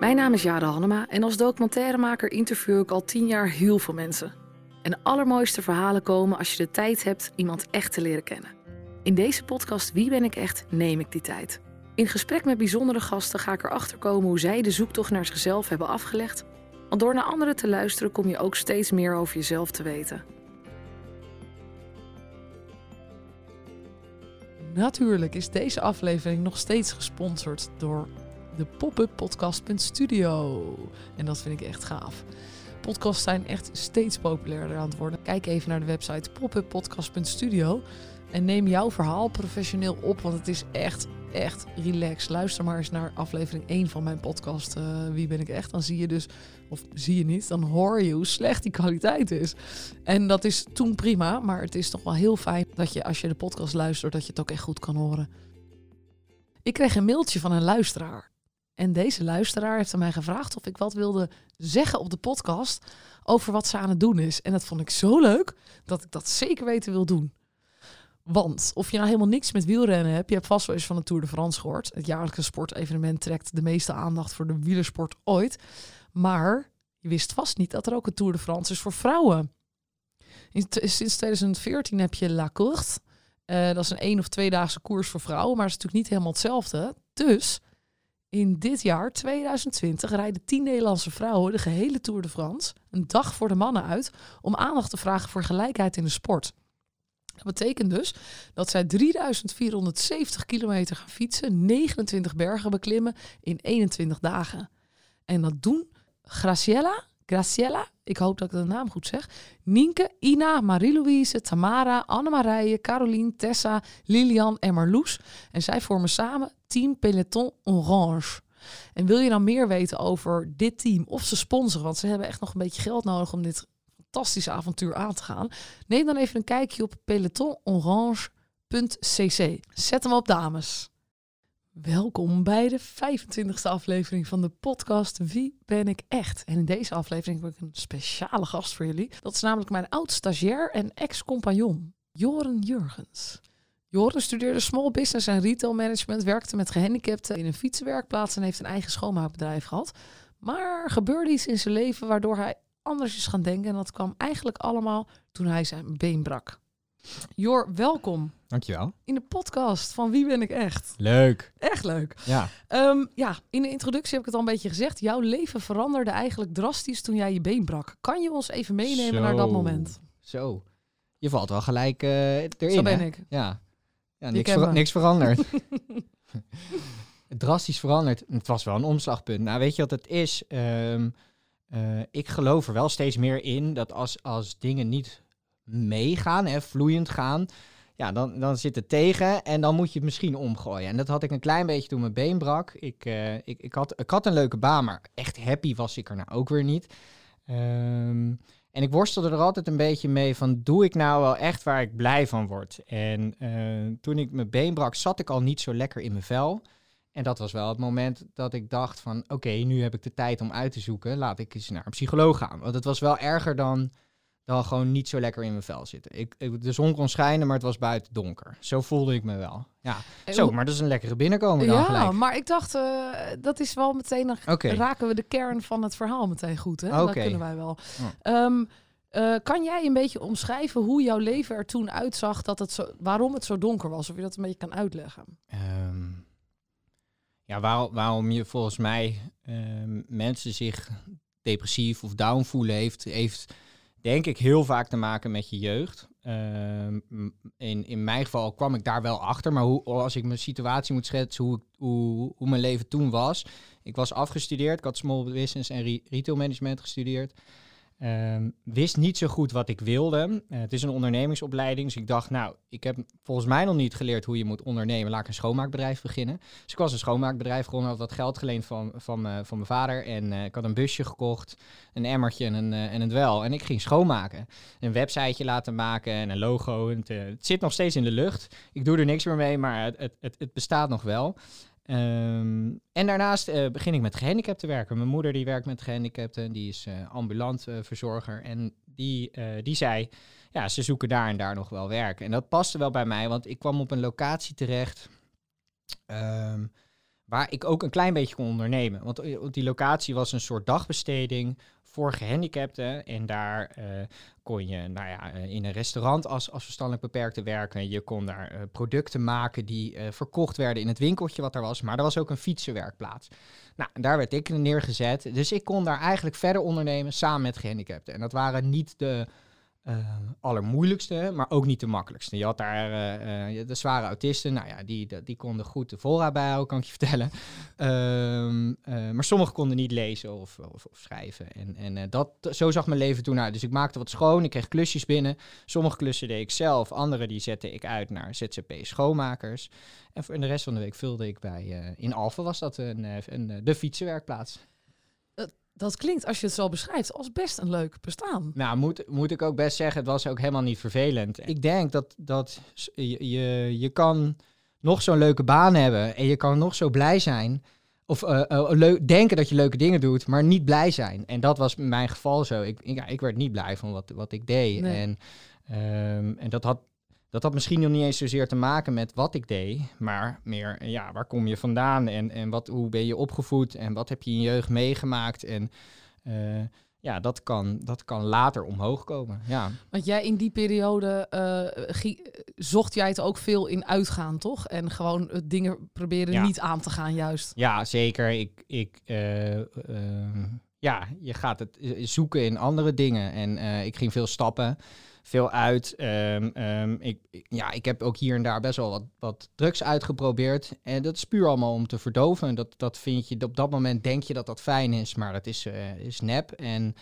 Mijn naam is Jade Hannema en als documentairemaker interview ik al tien jaar heel veel mensen. En de allermooiste verhalen komen als je de tijd hebt iemand echt te leren kennen. In deze podcast Wie ben ik echt neem ik die tijd. In gesprek met bijzondere gasten ga ik erachter komen hoe zij de zoektocht naar zichzelf hebben afgelegd. Want door naar anderen te luisteren kom je ook steeds meer over jezelf te weten. Natuurlijk is deze aflevering nog steeds gesponsord door de pop-up. En dat vind ik echt gaaf. Podcasts zijn echt steeds populairder aan het worden. Kijk even naar de website popuppodcast.studio en neem jouw verhaal professioneel op, want het is echt, echt relaxed. Luister maar eens naar aflevering 1 van mijn podcast uh, Wie ben ik echt? Dan zie je dus, of zie je niet, dan hoor je hoe slecht die kwaliteit is. En dat is toen prima, maar het is toch wel heel fijn dat je als je de podcast luistert, dat je het ook echt goed kan horen. Ik kreeg een mailtje van een luisteraar. En deze luisteraar heeft aan mij gevraagd of ik wat wilde zeggen op de podcast over wat ze aan het doen is. En dat vond ik zo leuk dat ik dat zeker weten wil doen. Want of je nou helemaal niks met wielrennen hebt, je hebt vast wel eens van de Tour de France gehoord. Het jaarlijkse sportevenement trekt de meeste aandacht voor de wielersport ooit. Maar je wist vast niet dat er ook een Tour de France is voor vrouwen. sinds 2014 heb je La Courte. Uh, dat is een één of tweedaagse koers voor vrouwen, maar het is natuurlijk niet helemaal hetzelfde. Dus in dit jaar, 2020, rijden tien Nederlandse vrouwen de gehele Tour de France, een dag voor de mannen uit, om aandacht te vragen voor gelijkheid in de sport. Dat betekent dus dat zij 3470 kilometer gaan fietsen, 29 bergen beklimmen in 21 dagen. En dat doen Graciela, Graciela, ik hoop dat ik de naam goed zeg, Nienke, Ina, Marie-Louise, Tamara, Annemarije, Caroline, Tessa, Lilian en Marloes. En zij vormen samen Team Peloton Orange. En wil je nou meer weten over dit team of ze sponsoren, want ze hebben echt nog een beetje geld nodig om dit fantastische avontuur aan te gaan. Neem dan even een kijkje op pelotonorange.cc. Zet hem op, dames. Welkom bij de 25e aflevering van de podcast Wie ben ik echt? En in deze aflevering heb ik een speciale gast voor jullie. Dat is namelijk mijn oud-stagiair en ex-compagnon, Joren Jurgens. Joren studeerde small business en retail management, werkte met gehandicapten in een fietsenwerkplaats en heeft een eigen schoonmaakbedrijf gehad. Maar gebeurde iets in zijn leven waardoor hij anders is gaan denken. En dat kwam eigenlijk allemaal toen hij zijn been brak. Jor, welkom. Dankjewel. In de podcast van Wie ben ik echt? Leuk. Echt leuk. Ja. Um, ja, in de introductie heb ik het al een beetje gezegd. Jouw leven veranderde eigenlijk drastisch toen jij je been brak. Kan je ons even meenemen Zo. naar dat moment? Zo. Je valt wel gelijk eh erin, Zo ben hè? ik. Ja. ja niks, niks veranderd. Drastisch veranderd. Het was wel een omslagpunt. Nou, weet je wat het is? Ehm, eh, ik geloof er wel steeds meer in dat als, als dingen niet meegaan, hè, vloeiend gaan, ja, dan, dan zit het tegen en dan moet je het misschien omgooien. En dat had ik een klein beetje toen mijn been brak. Ik, eh, ik, ik, had, ik had een leuke baan, maar echt happy was ik er nou ook weer niet. Ehm, en ik worstelde er altijd een beetje mee van, doe ik nou wel echt waar ik blij van word? En eh, toen ik mijn been brak, zat ik al niet zo lekker in mijn vel. En dat was wel het moment dat ik dacht van, oké, nu heb ik de tijd om uit te zoeken. Laat ik eens naar een psycholoog gaan. Want het was wel erger dan, dan gewoon niet zo lekker in mijn vel zitten. Ik, ik, de zon kon schijnen, maar het was buiten donker. Zo voelde ik me wel. Ja, En zo, maar dat is een lekkere binnenkomen dan Ja, gelijk. maar ik dacht, eh, dat is wel meteen, dan raken we de kern van het verhaal meteen goed. Hè? Dat kunnen wij wel. Ehm, eh, kan jij een beetje omschrijven hoe jouw leven er toen uitzag, dat het zo, waarom het zo donker was? Of je dat een beetje kan uitleggen? Ehm, ja, waar, waarom je volgens mij ehm, mensen zich depressief of down voelen heeft, heeft denk ik heel vaak te maken met je jeugd. Ehm, in, in mijn geval kwam ik daar wel achter, maar hoe, als ik mijn situatie moet schetsen, hoe, hoe, hoe mijn leven toen was. Ik was afgestudeerd, ik had small business en re- retail management gestudeerd. Ehm, wist niet zo goed wat ik wilde. Eh, het is een ondernemingsopleiding, dus ik dacht, nou, ik heb volgens mij nog niet geleerd hoe je moet ondernemen. Laat ik een schoonmaakbedrijf beginnen. Dus ik was een schoonmaakbedrijf begonnen, had wat geld geleend van, van, me- van mijn vader. En eh, ik had een busje gekocht, een emmertje en een, eh, en een dwel. En ik ging schoonmaken. Een websiteje laten maken en een logo. En het, eh, het zit nog steeds in de lucht. Ik doe er niks meer mee, maar het, het, het bestaat nog wel. Ehm, en daarnaast eh, begin ik met gehandicapten te werken. Mijn moeder die werkt met gehandicapten, die is eh, ambulant eh, verzorger. En die, die zei, ja, ze zoeken daar en daar nog wel werk. En dat paste wel bij mij, want ik kwam op een locatie terecht Ehm, waar ik ook een klein beetje kon ondernemen. Want die locatie was een soort dagbesteding voor gehandicapten. En daar eh, kon je nou ja, eh, in een restaurant als, als verstandelijk beperkte werken. Je kon daar producten maken die verkocht werden in het winkeltje wat er was. Maar er was ook een fietsenwerkplaats. Nou, daar werd ik neergezet. Dus ik kon daar eigenlijk verder ondernemen samen met gehandicapten. En dat waren niet de allermoeilijkste, maar ook niet de makkelijkste. Je had daar uh, de zware autisten, nou ja, die, die konden goed de voorraad bijhouden, kan ik je vertellen. Um, maar sommigen konden niet lezen of, of, of schrijven. En, en dat, zo zag mijn leven toen uit. Dus ik maakte wat schoon, ik kreeg klusjes binnen. Sommige klussen deed ik zelf, andere die zette ik uit naar ZZP schoonmakers. En voor de rest van de week vulde ik bij, in Alphen was dat een, een, de fietsenwerkplaats dat klinkt, als je het zo beschrijft, als best een leuk bestaan. Nou, moet, moet ik ook best zeggen, het was ook helemaal niet vervelend. Ik denk dat, dat je, je, je kan nog zo'n leuke baan hebben en je kan nog zo blij zijn. Of uh, leuk, denken dat je leuke dingen doet, maar niet blij zijn. En dat was in mijn geval zo. Ik, ja, ik werd niet blij van wat, wat ik deed. En, um, en dat had dat had misschien nog niet eens zozeer te maken met wat ik deed, maar meer, ja, waar kom je vandaan en, en wat, hoe ben je opgevoed en wat heb je in je jeugd meegemaakt en uh, ja, dat kan, dat kan later omhoog komen. Ja. Want jij in die periode uh, zocht jij het ook veel in uitgaan, toch? En gewoon uh, dingen proberen niet aan te gaan, juist. Ja, zeker. Ik, ik, ja, je gaat het zoeken in andere dingen en ik ging veel stappen veel uit. Um, um, ik, ja, ik heb ook hier en daar best wel wat, wat drugs uitgeprobeerd. En dat is puur allemaal om te verdoven. Dat, dat vind je, op dat moment denk je dat dat fijn is, maar dat is, uh, nep. En,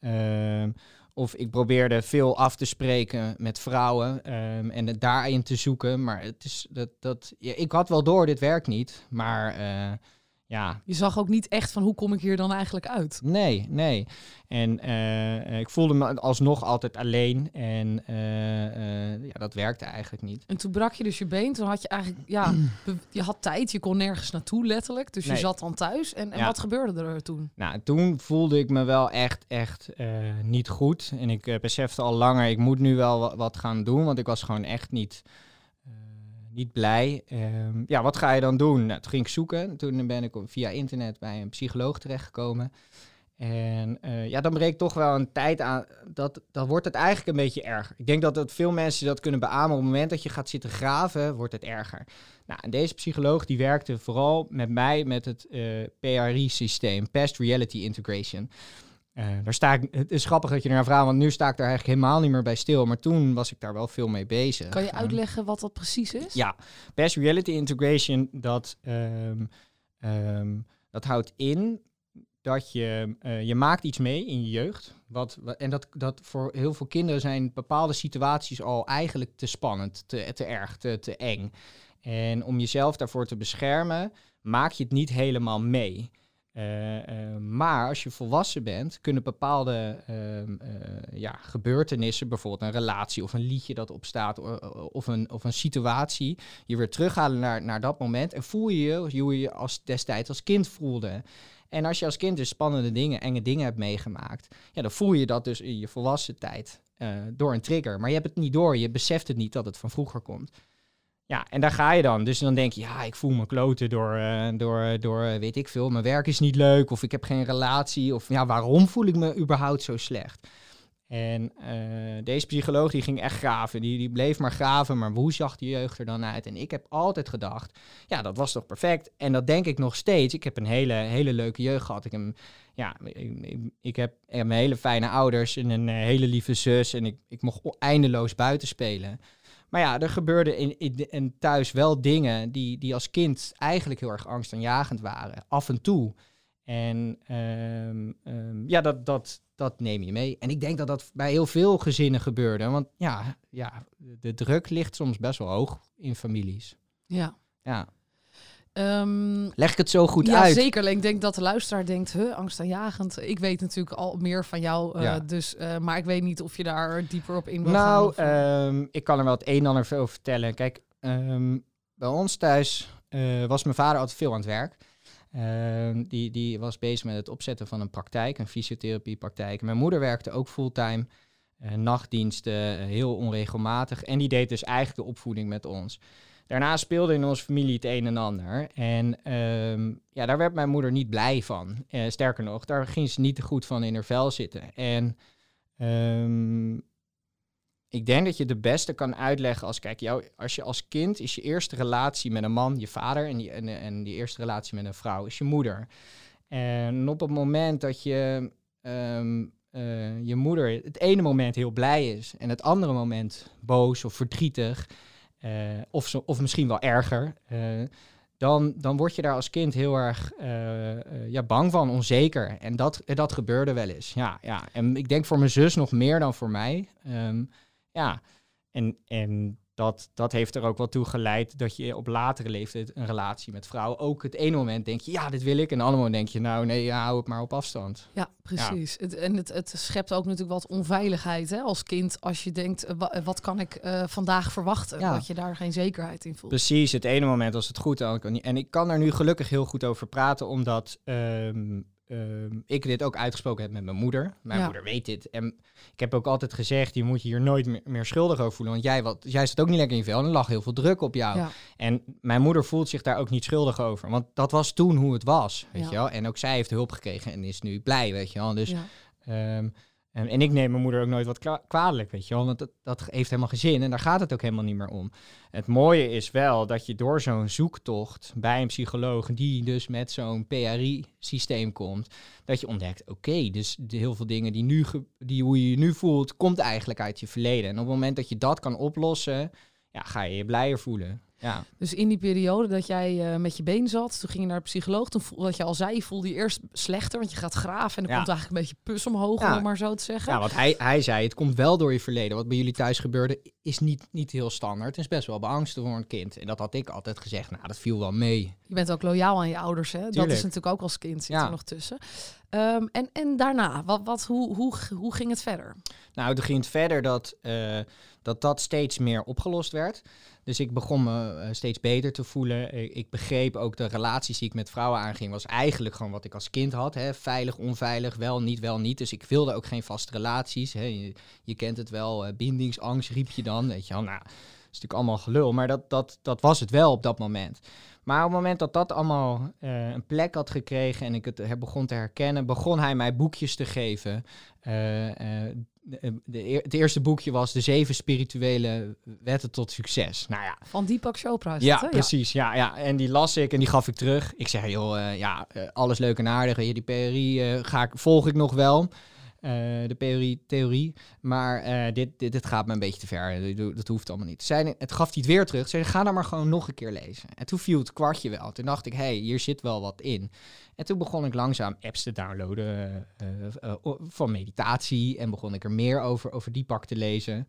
um, of ik probeerde veel af te spreken met vrouwen en het daarin te zoeken. Maar het is, dat, dat, ja, ik had wel door, dit werkt niet. Maar... Uh, ja. Je zag ook niet echt van hoe kom ik hier dan eigenlijk uit? Nee, nee. En uh, ik voelde me alsnog altijd alleen. En uh, uh, ja, dat werkte eigenlijk niet. En toen brak je dus je been. Toen had je eigenlijk, ja, je had tijd. Je kon nergens naartoe letterlijk. Dus je zat dan thuis. En, en wat gebeurde er toen? Nou, toen voelde ik me wel echt, echt niet goed. En ik besefte al langer, ik moet nu wel wat gaan doen. Want ik was gewoon echt niet niet blij. Um, ja, wat ga je dan doen? Nou, toen ging ik zoeken. Toen ben ik via internet bij een psycholoog terechtgekomen. En uh, ja, dan breekt toch wel een tijd aan. Dat, dan wordt het eigenlijk een beetje erger. Ik denk dat, dat veel mensen dat kunnen beamen. Op het moment dat je gaat zitten graven, wordt het erger. Nou, en deze psycholoog die werkte vooral met mij met het eh, PRI-systeem, Past Reality Integration. Uh, daar sta ik, het is grappig dat je naar vraagt, want nu sta ik daar eigenlijk helemaal niet meer bij stil. Maar toen was ik daar wel veel mee bezig. Kan je uitleggen wat dat precies is? Ja, Best Reality Integration, dat, um, um, dat houdt in dat je, uh, je maakt iets mee in je jeugd. Wat, en dat, dat voor heel veel kinderen zijn bepaalde situaties al eigenlijk te spannend, te, te erg, te, te eng. En om jezelf daarvoor te beschermen, maak je het niet helemaal mee. Uh, maar als je volwassen bent, kunnen bepaalde uh, ja, gebeurtenissen, bijvoorbeeld een relatie of een liedje dat opstaat, of een, of een situatie, je weer terughalen naar, naar dat moment en voel je je hoe je je als, destijds als kind voelde. En als je als kind dus spannende dingen, enge dingen hebt meegemaakt, ja, dan voel je dat dus in je volwassen tijd door een trigger. Maar je hebt het niet door, je beseft het niet dat het van vroeger komt. Ja, en daar ga je dan. Dus dan denk je, ja, ik voel me kloten door, uh, door, door, weet ik veel, mijn werk is niet leuk of ik heb geen relatie. Of ja, waarom voel ik me überhaupt zo slecht? En uh, deze psycholoog die ging echt graven. Die, die bleef maar graven, maar hoe zag die jeugd er dan uit? En ik heb altijd gedacht, ja, dat was toch perfect? En dat denk ik nog steeds. Ik heb een hele, hele leuke jeugd gehad. Ik heb, ja, ik, ik heb een hele fijne ouders en een hele lieve zus. En ik, ik mocht eindeloos buiten spelen. Maar ja, er gebeurden in, in, thuis wel dingen die, die als kind eigenlijk heel erg angstaanjagend waren. Af en toe. En um, um, ja, dat, dat, dat neem je mee. En ik denk dat dat bij heel veel gezinnen gebeurde. Want ja, ja de druk ligt soms best wel hoog in families. Ja. Ja. Um, Leg ik het zo goed ja, uit? Ja, zeker. Ik denk dat de luisteraar denkt, huh, angstaanjagend. Ik weet natuurlijk al meer van jou, uh, dus, uh, maar ik weet niet of je daar dieper op in wil nou, gaan. Nou, um, ik kan er wel het een en ander over vertellen. Kijk, um, bij ons thuis uh, was mijn vader altijd veel aan het werk. die, die was bezig met het opzetten van een praktijk, een fysiotherapiepraktijk. Mijn moeder werkte ook fulltime, nachtdiensten, heel onregelmatig. En die deed dus eigenlijk de opvoeding met ons. Daarna speelde in onze familie het een en ander. En ehm, ja, daar werd mijn moeder niet blij van. Eh, sterker nog, daar ging ze niet goed van in haar vel zitten. En ehm, ik denk dat je het de beste kan uitleggen als, kijk, jou, als je als kind is je eerste relatie met een man, je vader, en die, en, en die eerste relatie met een vrouw is je moeder. En op het moment dat je ehm, eh, je moeder het ene moment heel blij is en het andere moment boos of verdrietig, of, zo, of misschien wel erger, eh, dan, dan word je daar als kind heel erg ja, bang van, onzeker. En dat, dat gebeurde wel eens. Ja, ja. En ik denk voor mijn zus nog meer dan voor mij. Ehm, ja, en, en dat, dat heeft er ook wel toe geleid dat je op latere leeftijd een relatie met vrouwen ook het ene moment denk je, ja, dit wil ik. En het andere moment denk je, nou nee, ja, hou het maar op afstand. Ja, precies. Het, en het, het schept ook natuurlijk wat onveiligheid hè, als kind. Als je denkt, uh, wat kan ik uh, vandaag verwachten? Ja. Dat je daar geen zekerheid in voelt. Precies, het ene moment als het goed En ik kan er nu gelukkig heel goed over praten, omdat um, Ehm, ik dit ook uitgesproken heb met mijn moeder. Mijn moeder weet dit. En ik heb ook altijd gezegd, je moet je hier nooit meer, schuldig over voelen. Want jij, wat, jij zit ook niet lekker in je vel en er lag heel veel druk op jou. En mijn moeder voelt zich daar ook niet schuldig over. Want dat was toen hoe het was, weet je wel. En ook zij heeft hulp gekregen en is nu blij, weet je wel. Dus... Um, en, ik neem mijn moeder ook nooit wat kwalijk, weet je wel. Want dat, dat heeft helemaal geen zin en daar gaat het ook helemaal niet meer om. Het mooie is wel dat je door zo'n zoektocht bij een psycholoog... die dus met zo'n PRI-systeem komt... dat je ontdekt, oké, dus de heel veel dingen die, nu die hoe je je nu voelt... komt eigenlijk uit je verleden. En op het moment dat je dat kan oplossen... Ja, ga je je blijer voelen. Ja. Dus in die periode dat jij uh, met je been zat, toen ging je naar de psycholoog. Toen voelde, wat je al zei, voelde je eerst slechter, want je gaat graven en er komt eigenlijk een beetje pus omhoog, ja. om maar zo te zeggen. Ja, want hij, hij zei, het komt wel door je verleden. Wat bij jullie thuis gebeurde, is niet, niet heel standaard. Het is best wel beangsten voor een kind. En dat had ik altijd gezegd, nou, dat viel wel mee. Je bent ook loyaal aan je ouders, hè? Dat is natuurlijk ook als kind, zit er nog tussen. Um, en, en daarna, wat, wat, hoe, hoe, hoe ging het verder? Nou, toen ging het verder dat, uh, dat dat steeds meer opgelost werd. Dus ik begon me uh, steeds beter te voelen. Ik, begreep ook de relaties die ik met vrouwen aanging, was eigenlijk gewoon wat ik als kind had. Hè? Veilig, onveilig, wel, niet, wel, niet. Dus ik wilde ook geen vaste relaties. Hè? Je, kent het wel, uh, bindingsangst riep je dan. Weet je wel, nou, dat is natuurlijk allemaal gelul. Maar dat, dat, dat was het wel op dat moment. Maar op het moment dat dat allemaal een plek had gekregen en ik het begon te herkennen, begon hij mij boekjes te geven. De, het eerste boekje was De Zeven Spirituele Wetten tot Succes. Nou ja. Van Deepak Chopra. ja, precies. Ja. ja, en die las ik en die gaf ik terug. Ik zei, joh, uh, ja, alles leuk en aardig. Die PRI ga ik, volg ik nog wel. De theorie, theorie. Maar dit, dit, dit, gaat me een beetje te ver. Dat hoeft allemaal niet. Zij, het gaf hij het weer terug. Zei, ga dan maar gewoon nog een keer lezen. En toen viel het kwartje wel. Toen dacht ik, hé, hey, hier zit wel wat in. En toen begon ik langzaam apps te downloaden uh, van meditatie. En begon ik er meer over, over die pak te lezen.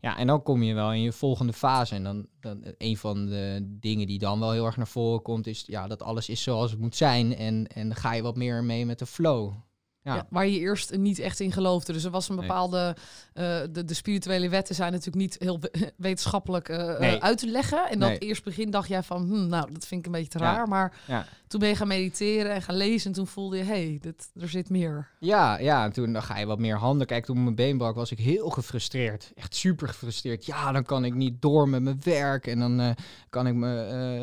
Ja, en dan kom je wel in je volgende fase. En dan, dan een van de dingen die dan wel heel erg naar voren komt, is ja, dat alles is zoals het moet zijn. En, en dan ga je wat meer mee met de flow. Ja. waar je eerst niet echt in geloofde. Dus er was een bepaalde. Uh, de, de, spirituele wetten zijn natuurlijk niet heel wetenschappelijk uh, uit te leggen. En dat eerst begin dacht jij van, hm, nou, dat vind ik een beetje te raar. Maar ja. Toen ben je gaan mediteren en gaan lezen. En toen voelde je, hé, hey, er zit meer. Ja, ja, en toen ga je wat meer handen. Kijk, toen mijn been brak, was ik heel gefrustreerd. Echt super gefrustreerd. Ja, dan kan ik niet door met mijn werk. En dan uh, kan ik me,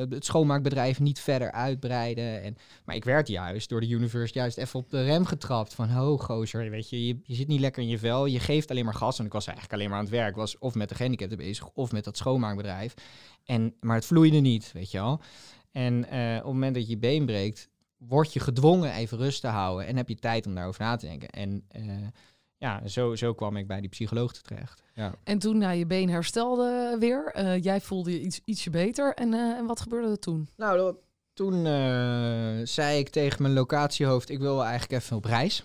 het schoonmaakbedrijf niet verder uitbreiden. En, maar ik werd juist door de universe juist even op de rem getrapt van, ho gozer, weet je, je, je, zit niet lekker in je vel, je geeft alleen maar gas. En ik was eigenlijk alleen maar aan het werk, was of met de gehandicapten bezig, of met dat schoonmaakbedrijf. En, maar het vloeide niet, weet je wel. En uh, op het moment dat je je been breekt, word je gedwongen even rust te houden en heb je tijd om daarover na te denken. En uh, ja, zo, zo kwam ik bij die psycholoog terecht. Ja. En toen nou, je been herstelde weer, uh, jij voelde je iets, ietsje beter. En, en wat gebeurde er toen? Nou, toen uh, zei ik tegen mijn locatiehoofd, ik wil eigenlijk even op reis.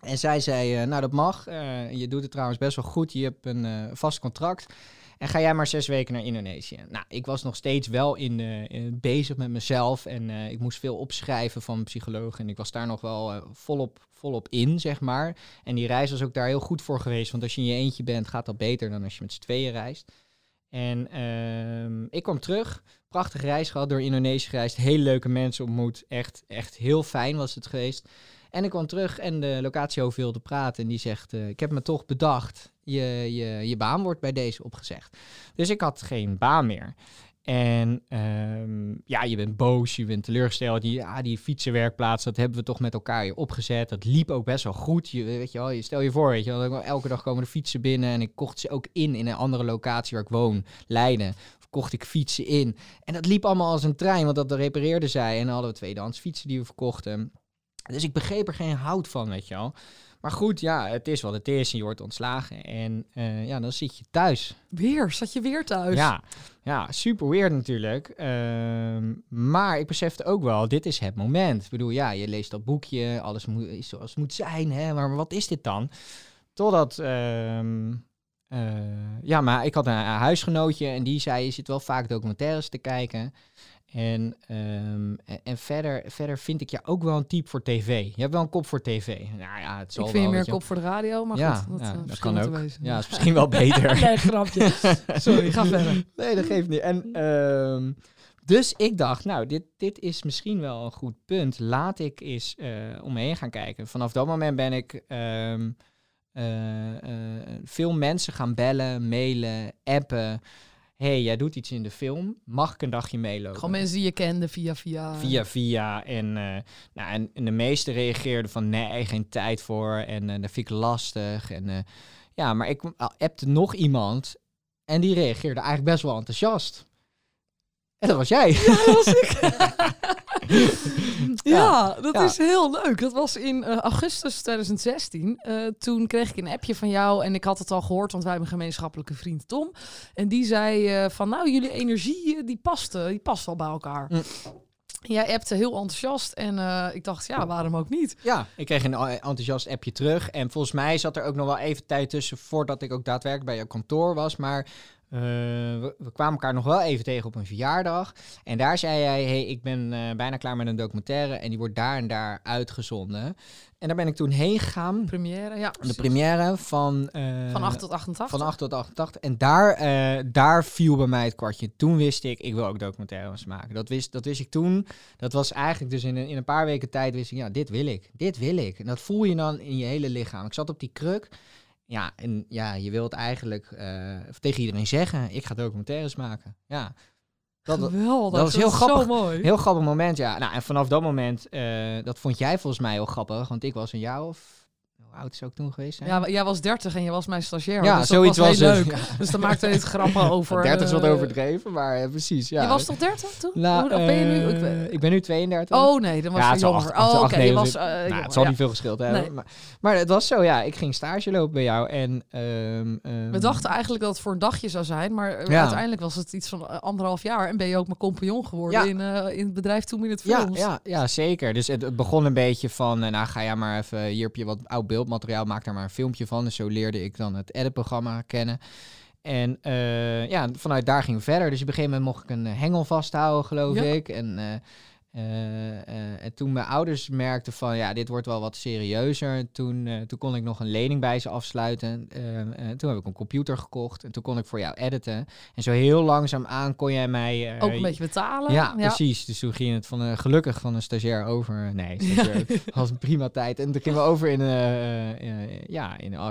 En zij zei, uh, nou dat mag. Uh, je doet het trouwens best wel goed. Je hebt een vast contract. En ga jij maar zes weken naar Indonesië. Nou, ik was nog steeds wel in, in bezig met mezelf. En ik moest veel opschrijven van psycholoog. En ik was daar nog wel volop, volop in, zeg maar. En die reis was ook daar heel goed voor geweest. Want als je in je eentje bent, gaat dat beter dan als je met z'n tweeën reist. En uh, ik kwam terug, prachtige reis gehad, door Indonesië gereisd, hele leuke mensen ontmoet, echt, echt heel fijn was het geweest. En ik kwam terug en de locatiehoofd wilde praten en die zegt, ik heb me toch bedacht, je, je, baan wordt bij deze opgezegd. Dus ik had geen baan meer. En ehm, ja, je bent boos, je bent teleurgesteld. Die, ja, die fietsenwerkplaats, dat hebben we toch met elkaar opgezet. Dat liep ook best wel goed. Je, weet je wel, je stel je voor, weet je wel, elke dag komen de fietsen binnen. En ik kocht ze ook in, in een andere locatie waar ik woon, Leiden. Kocht ik fietsen in. En dat liep allemaal als een trein, want dat repareerde zij. En hadden we tweedehands fietsen die we verkochten. Dus ik begreep er geen hout van, weet je wel. Maar goed, ja, het is wat het is. En je wordt ontslagen. En uh, ja, dan zit je thuis. Weer? Zat je weer thuis? Ja, ja super weird natuurlijk. Uh, maar ik besefte ook wel, dit is het moment. Ik bedoel, ja, je leest dat boekje. Alles moet, is zoals het moet zijn. Hè? Maar wat is dit dan? Totdat... Uh, ja, maar ik had een, een huisgenootje en die zei: Je zit wel vaak documentaires te kijken. En, um, en, verder, verder vind ik je ook wel een type voor tv. Je hebt wel een kop voor tv. Nou ja, het zal ik vind wel, je meer je kop voor de radio, maar ja, goed, dat, ja, uh, dat kan ook. Wezen. Ja, is misschien wel beter. nee, grapje. Sorry, ga verder. Nee, dat geeft niet. En, um, dus ik dacht, nou, dit, dit is misschien wel een goed punt. Laat ik eens uh, om me heen gaan kijken. Vanaf dat moment ben ik um, veel mensen gaan bellen, mailen, appen hey, jij doet iets in de film, mag ik een dagje meelopen? Gewoon mensen die je kende via via. Via via. En, uh, nou, en, en, de meesten reageerden van nee, geen tijd voor. En uh, dat vind ik lastig. En uh, ja, maar ik appte nog iemand en die reageerde eigenlijk best wel enthousiast. En dat was jij. Ja, dat was ik. ja, dat ja. is heel leuk. Dat was in uh, augustus 2016. Uh, toen kreeg ik een appje van jou en ik had het al gehoord, want wij hebben een gemeenschappelijke vriend Tom. En die zei uh, van, nou, jullie energie, die past, die past wel bij elkaar. Mm. Jij appte heel enthousiast en uh, ik dacht, ja, waarom ook niet? Ja, ik kreeg een enthousiast appje terug. En volgens mij zat er ook nog wel even tijd tussen voordat ik ook daadwerkelijk bij jouw kantoor was. Maar uh, we, we, kwamen elkaar nog wel even tegen op een verjaardag. En daar zei jij, hey, ik ben uh, bijna klaar met een documentaire en die wordt daar en daar uitgezonden. En daar ben ik toen heen gegaan. Première, ja. De première van... Uh, van 8 tot 88. Van 8 tot 88. En daar, daar viel bij mij het kwartje. Toen wist ik, ik wil ook documentaires maken. Dat wist, dat wist ik toen. Dat was eigenlijk dus in een, in een paar weken tijd wist ik, ja, dit wil ik. Dit wil ik. En dat voel je dan in je hele lichaam. Ik zat op die kruk. Ja, en ja, je wilt eigenlijk uh, tegen iedereen zeggen, ik ga documentaires maken. Ja. Dat, Geweldig, dat was heel grappig. mooi. Heel grappig moment, ja. Nou, en vanaf dat moment, uh, dat vond jij volgens mij heel grappig, want ik was een jaar of hoe oud is ook toen geweest? Zijn? Ja, jij was 30 en je was mijn stagiair. Ja, dus zoiets was, het. leuk. Ja. Dus dan maakte het grappen over. 30 is wat uh, overdreven, maar uh, precies. Ja. Je was toch 30 toen? Nou, Hoe ben je nu? Ik, ben... ik ben nu 32. Oh nee, dan was ja, je jonger. Acht, acht, oh, oké, okay, je was. nou, jonger, het zal ja. niet veel geschild hebben. Nee. Maar, maar het was zo, ja. Ik ging stage lopen bij jou en. Um, um, We dachten eigenlijk dat het voor een dagje zou zijn, maar Ja. uiteindelijk was het iets van eh, anderhalf jaar en ben je ook mijn compagnon geworden Ja. in, eh, in het bedrijf Two Minute Ja, Films. ja, ja, zeker. Dus het, het begon een beetje van, eh, nou ga jij maar even, hier heb je wat oud beeldmateriaal, maak daar maar een filmpje van. Dus zo leerde ik dan het editprogramma kennen. En eh, ja, vanuit daar ging verder. Dus op een gegeven moment mocht ik een eh, hengel vasthouden, geloof Ja. ik. En, eh, en toen mijn ouders merkten van, ja, dit wordt wel wat serieuzer. Toen, eh, toen kon ik nog een lening bij ze afsluiten. Eh, eh, toen heb ik een computer gekocht en toen kon ik voor jou editen. En zo heel langzaam aan kon jij mij... eh, Ook een beetje betalen. ja, precies. Dus toen ging het van gelukkig van een stagiair over. Nee, stagiair was een prima tijd. En toen gingen we over in eh, eh, ja, in eh,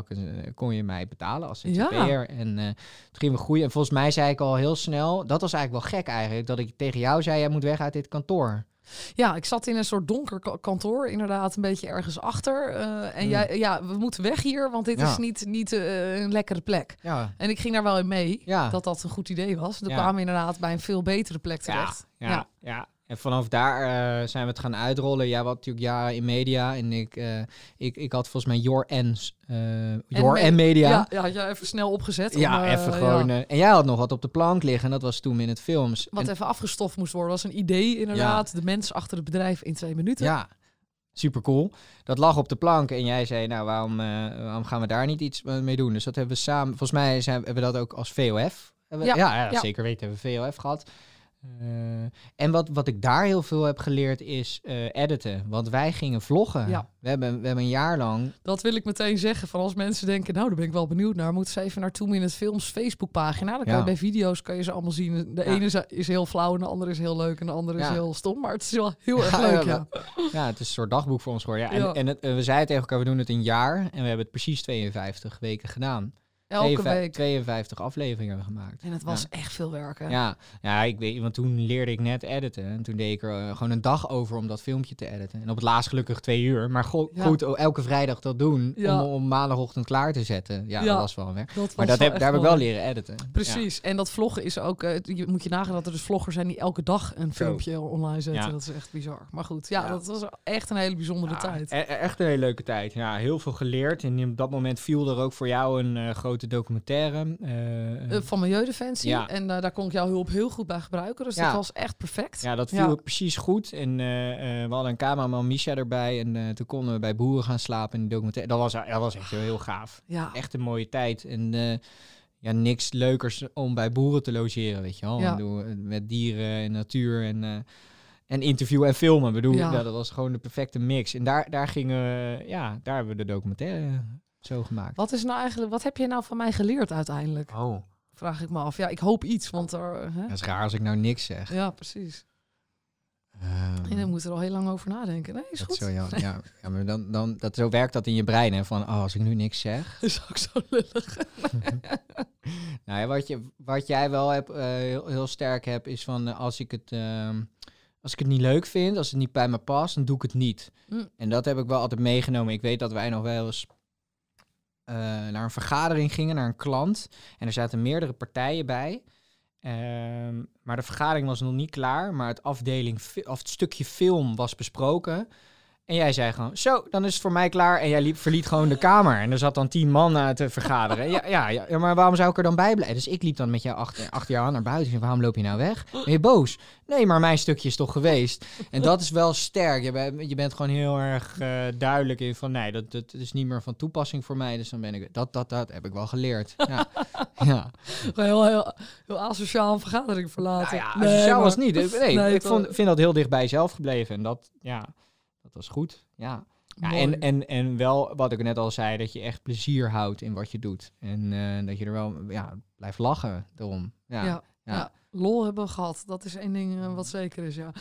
kon je mij betalen als Ja. ZZP'er. En eh toen gingen we groeien. En volgens mij zei ik al heel snel, dat was eigenlijk wel gek eigenlijk, dat ik tegen jou zei, jij moet weg uit dit kantoor. Ja, ik zat in een soort donker ka- kantoor, inderdaad, een beetje ergens achter. eh, en Mm. jij, ja, we moeten weg hier, want dit Ja. is niet, niet eh, een lekkere plek. Ja, En ik ging daar wel in mee, Ja. dat dat een goed idee was. Ja. kwamen we inderdaad bij een veel betere plek terecht. ja, ja. En vanaf daar eh, zijn we het gaan uitrollen. Jij was natuurlijk jaren in media en ik, eh, ik, ik had volgens mij Your en eh Your me- en Media. Ja, ja, had je even snel opgezet. om, Ja, eh, even ja, gewoon. eh, en jij had nog wat op de plank liggen. En dat was toen in het films. wat En- even afgestoft moest worden, was een idee inderdaad. De mens achter het bedrijf in twee minuten. ja, super cool. Dat lag op de plank. En jij zei, nou, waarom, eh, waarom gaan we daar niet iets eh, mee doen? Dus dat hebben we samen. Volgens mij zijn, hebben we dat ook als VOF. Hebben Ja, ja, ja, ja. zeker weten hebben we VOF gehad. Eh, en wat, wat ik daar heel veel heb geleerd is eh, editen. Want wij gingen vloggen. Ja. We, hebben, we hebben een jaar lang. Dat wil ik meteen zeggen. Van als mensen denken, nou, daar ben ik wel benieuwd naar. Moeten ze even naar Two Minute Films Facebookpagina. Dan kan Ja. je bij video's kan je ze allemaal zien. De Ja. ene is, is heel flauw en de andere is heel leuk en de andere is heel stom. Maar het is wel heel erg leuk, ja, ja. Het is een soort dagboek voor ons geworden. Ja, en en het, eh, we zeiden tegen elkaar, we doen het een jaar. En we hebben het precies 52 weken gedaan. Elke 52 week. 52 afleveringen gemaakt. En het was echt veel werken. Ja, ja, ik weet, want toen leerde ik net editen. En toen deed ik er eh, gewoon een dag over om dat filmpje te editen. En op het laatst gelukkig twee uur. Maar go- Ja. goed, o- elke vrijdag dat doen Ja. om, om maandagochtend klaar te zetten. Ja, dat was wel werk. Maar dat heb, daar heb ik wel leren editen. Precies. En dat vloggen is ook... eh, je moet je nagaan dat er dus vloggers zijn die elke dag een Zo. filmpje online zetten. Dat is echt bizar. Maar goed, ja, dat was echt een hele bijzondere tijd. e- e- echt een hele leuke tijd. Ja, heel veel geleerd. En op dat moment viel er ook voor jou een eh, grote documentaire. eh, Eh, van Milieudefensie. Ja. En eh, daar kon ik jouw hulp heel goed bij gebruiken. Dus Ja. dat was echt perfect. Ja, dat viel Ja. precies goed. En we hadden een cameraman, Misha, erbij. En toen konden we bij boeren gaan slapen in de documentaire. Dat was, dat was echt heel, gaaf. Ja. Echt een mooie tijd. En ja, niks leukers om bij boeren te logeren, weet je wel. Ja. Met dieren en natuur en, en interviewen en filmen. Bedoel, Ja. ja, dat was gewoon de perfecte mix. En daar, daar gingen we, ja, daar hebben we de documentaire zo gemaakt. Wat is nou eigenlijk... Wat heb je nou van mij geleerd uiteindelijk? Oh, Vraag ik me af. Ja, ik hoop iets, want er... hè? dat is raar als ik nou niks zeg. Ja, precies. Ehm, En dan moet er al heel lang over nadenken. Nee, is dat goed. Zo, ja, ja, ja, maar dan, dan, dat, zo werkt dat in je brein, hè? Van, oh, als ik nu niks zeg. is ook zo lullig. nou ja, wat, je, wat jij wel hebt, eh, heel, heel sterk hebt, is van eh, als ik het. ehm, als ik het niet leuk vind, als het niet bij me past, dan doe ik het niet. Mm. En dat heb ik wel altijd meegenomen. Ik weet dat wij nog wel eens eh, naar een vergadering gingen, naar een klant. En er zaten meerdere partijen bij. Ehm, maar de vergadering was nog niet klaar. Maar het, afdeling, of het stukje film was besproken. En jij zei gewoon, zo, dan is het voor mij klaar. En jij liep, verliet gewoon de kamer. En er zat dan tien man na te vergaderen. Ja, ja, ja, maar waarom zou ik er dan bij blijven? Dus ik liep dan met jou achter, achter jou aan naar buiten. Ik zei, waarom loop je nou weg? Ben je boos? Nee, maar mijn stukje is toch geweest? En dat is wel sterk. Je, bent- je bent gewoon heel erg eh, duidelijk in van, nee, dat, dat is niet meer van toepassing voor mij. Dus dan ben ik, dat, dat, dat heb ik wel geleerd. Ja, ja. Heel, heel, heel asociaal een vergadering verlaten. Nou ja, Nee, sociaal maar- was niet. Nee, Nee, ik vond, vind dat heel dicht bij jezelf gebleven. En dat, ja, dat was goed. Ja. Ja, en, en, en wel, wat ik net al zei, dat je echt plezier houdt in wat je doet. En eh, dat je er wel ja, blijft lachen erom. Ja, ja, ja. Lol hebben gehad. Dat is één ding eh, wat zeker is, ja.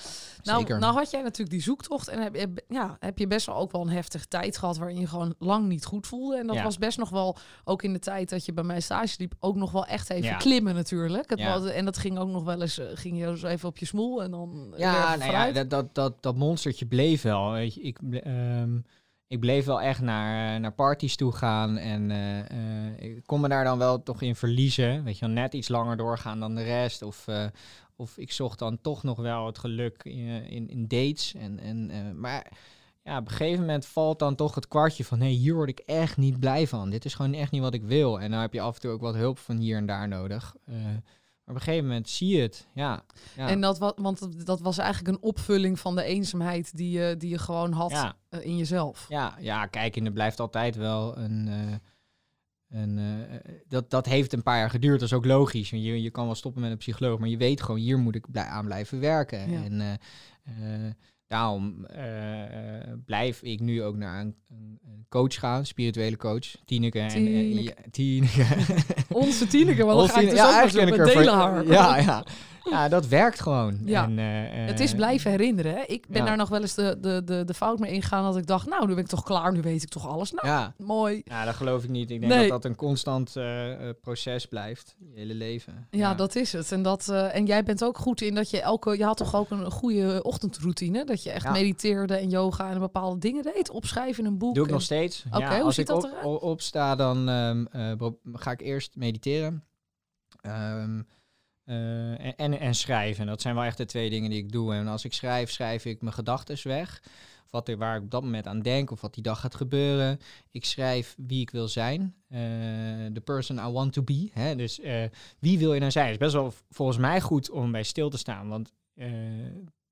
Nou, zeker. nou had jij natuurlijk die zoektocht en heb, ja, heb je best wel ook wel een heftige tijd gehad waarin je gewoon lang niet goed voelde. En dat Ja. was best nog wel, ook in de tijd dat je bij mij stage liep, ook nog wel echt even Ja. klimmen natuurlijk. Het Ja. was, en dat ging ook nog wel eens, eh, ging je dus even op je smoel en dan Ja, nou ja dat, dat, dat, dat monstertje bleef wel. Weet je. Ik, ehm, ik bleef wel echt naar, eh, naar parties toe gaan. En eh, ik kon me daar dan wel toch in verliezen. Weet je, wel, net iets langer doorgaan dan de rest. Of, of ik zocht dan toch nog wel het geluk in, in, dates. En, en, maar ja, op een gegeven moment valt dan toch het kwartje van... nee, hier word ik echt niet blij van. Dit is gewoon echt niet wat ik wil. En dan heb je af en toe ook wat hulp van hier en daar nodig. Maar op een gegeven moment zie je het. Ja, ja. En dat, wa- want dat- was eigenlijk een opvulling van de eenzaamheid die je, die je gewoon had Ja. eh, in jezelf. Ja, ja, kijk, en er blijft altijd wel een. eh, een eh, dat, dat heeft een paar jaar geduurd, dat is ook logisch. Je, je kan wel stoppen met een psycholoog, maar je weet gewoon, hier moet ik blij, aan blijven werken. Ja. En daarom eh, eh, blijf ik nu ook naar een, een, coach gaan, spirituele coach, Tineke. En, eh, Tineke. ja, Tineke. Onze Tineke, want dan ga ik dus Tineke. ook delen haar. Ja, ja. Ja, dat werkt gewoon. Ja. En, eh, Het is eh, blijven herinneren. Hè? Ik ben ja. daar nog wel eens de, de, de, de fout mee ingegaan dat ik dacht, nou, nu ben ik toch klaar, nu weet ik toch alles. Nou, Ja, mooi. Ja, dat geloof ik niet. Ik denk Nee. dat dat een constant eh, eh, proces blijft, je hele leven. Ja, dat is het. En, dat, eh, en jij bent ook goed in dat je elke... Je had toch ook een goede ochtendroutine? Dat je echt mediteerde en yoga en bepaalde dingen deed? Opschrijven in een boek? Doe ik en- nog steeds. Oké, ja, hoe als ziet ik dat op, eruit? o- opsta, dan ehm, eh, ga ik eerst mediteren. Eh, en, en, en schrijven. Dat zijn wel echt de twee dingen die ik doe. En als ik schrijf, schrijf ik mijn gedachten weg. Wat er, waar ik op dat moment aan denk of wat die dag gaat gebeuren. Ik schrijf wie ik wil zijn. De person I want to be. Hè? Dus eh, wie wil je nou zijn? Het is best wel volgens mij goed om bij stil te staan. Want eh,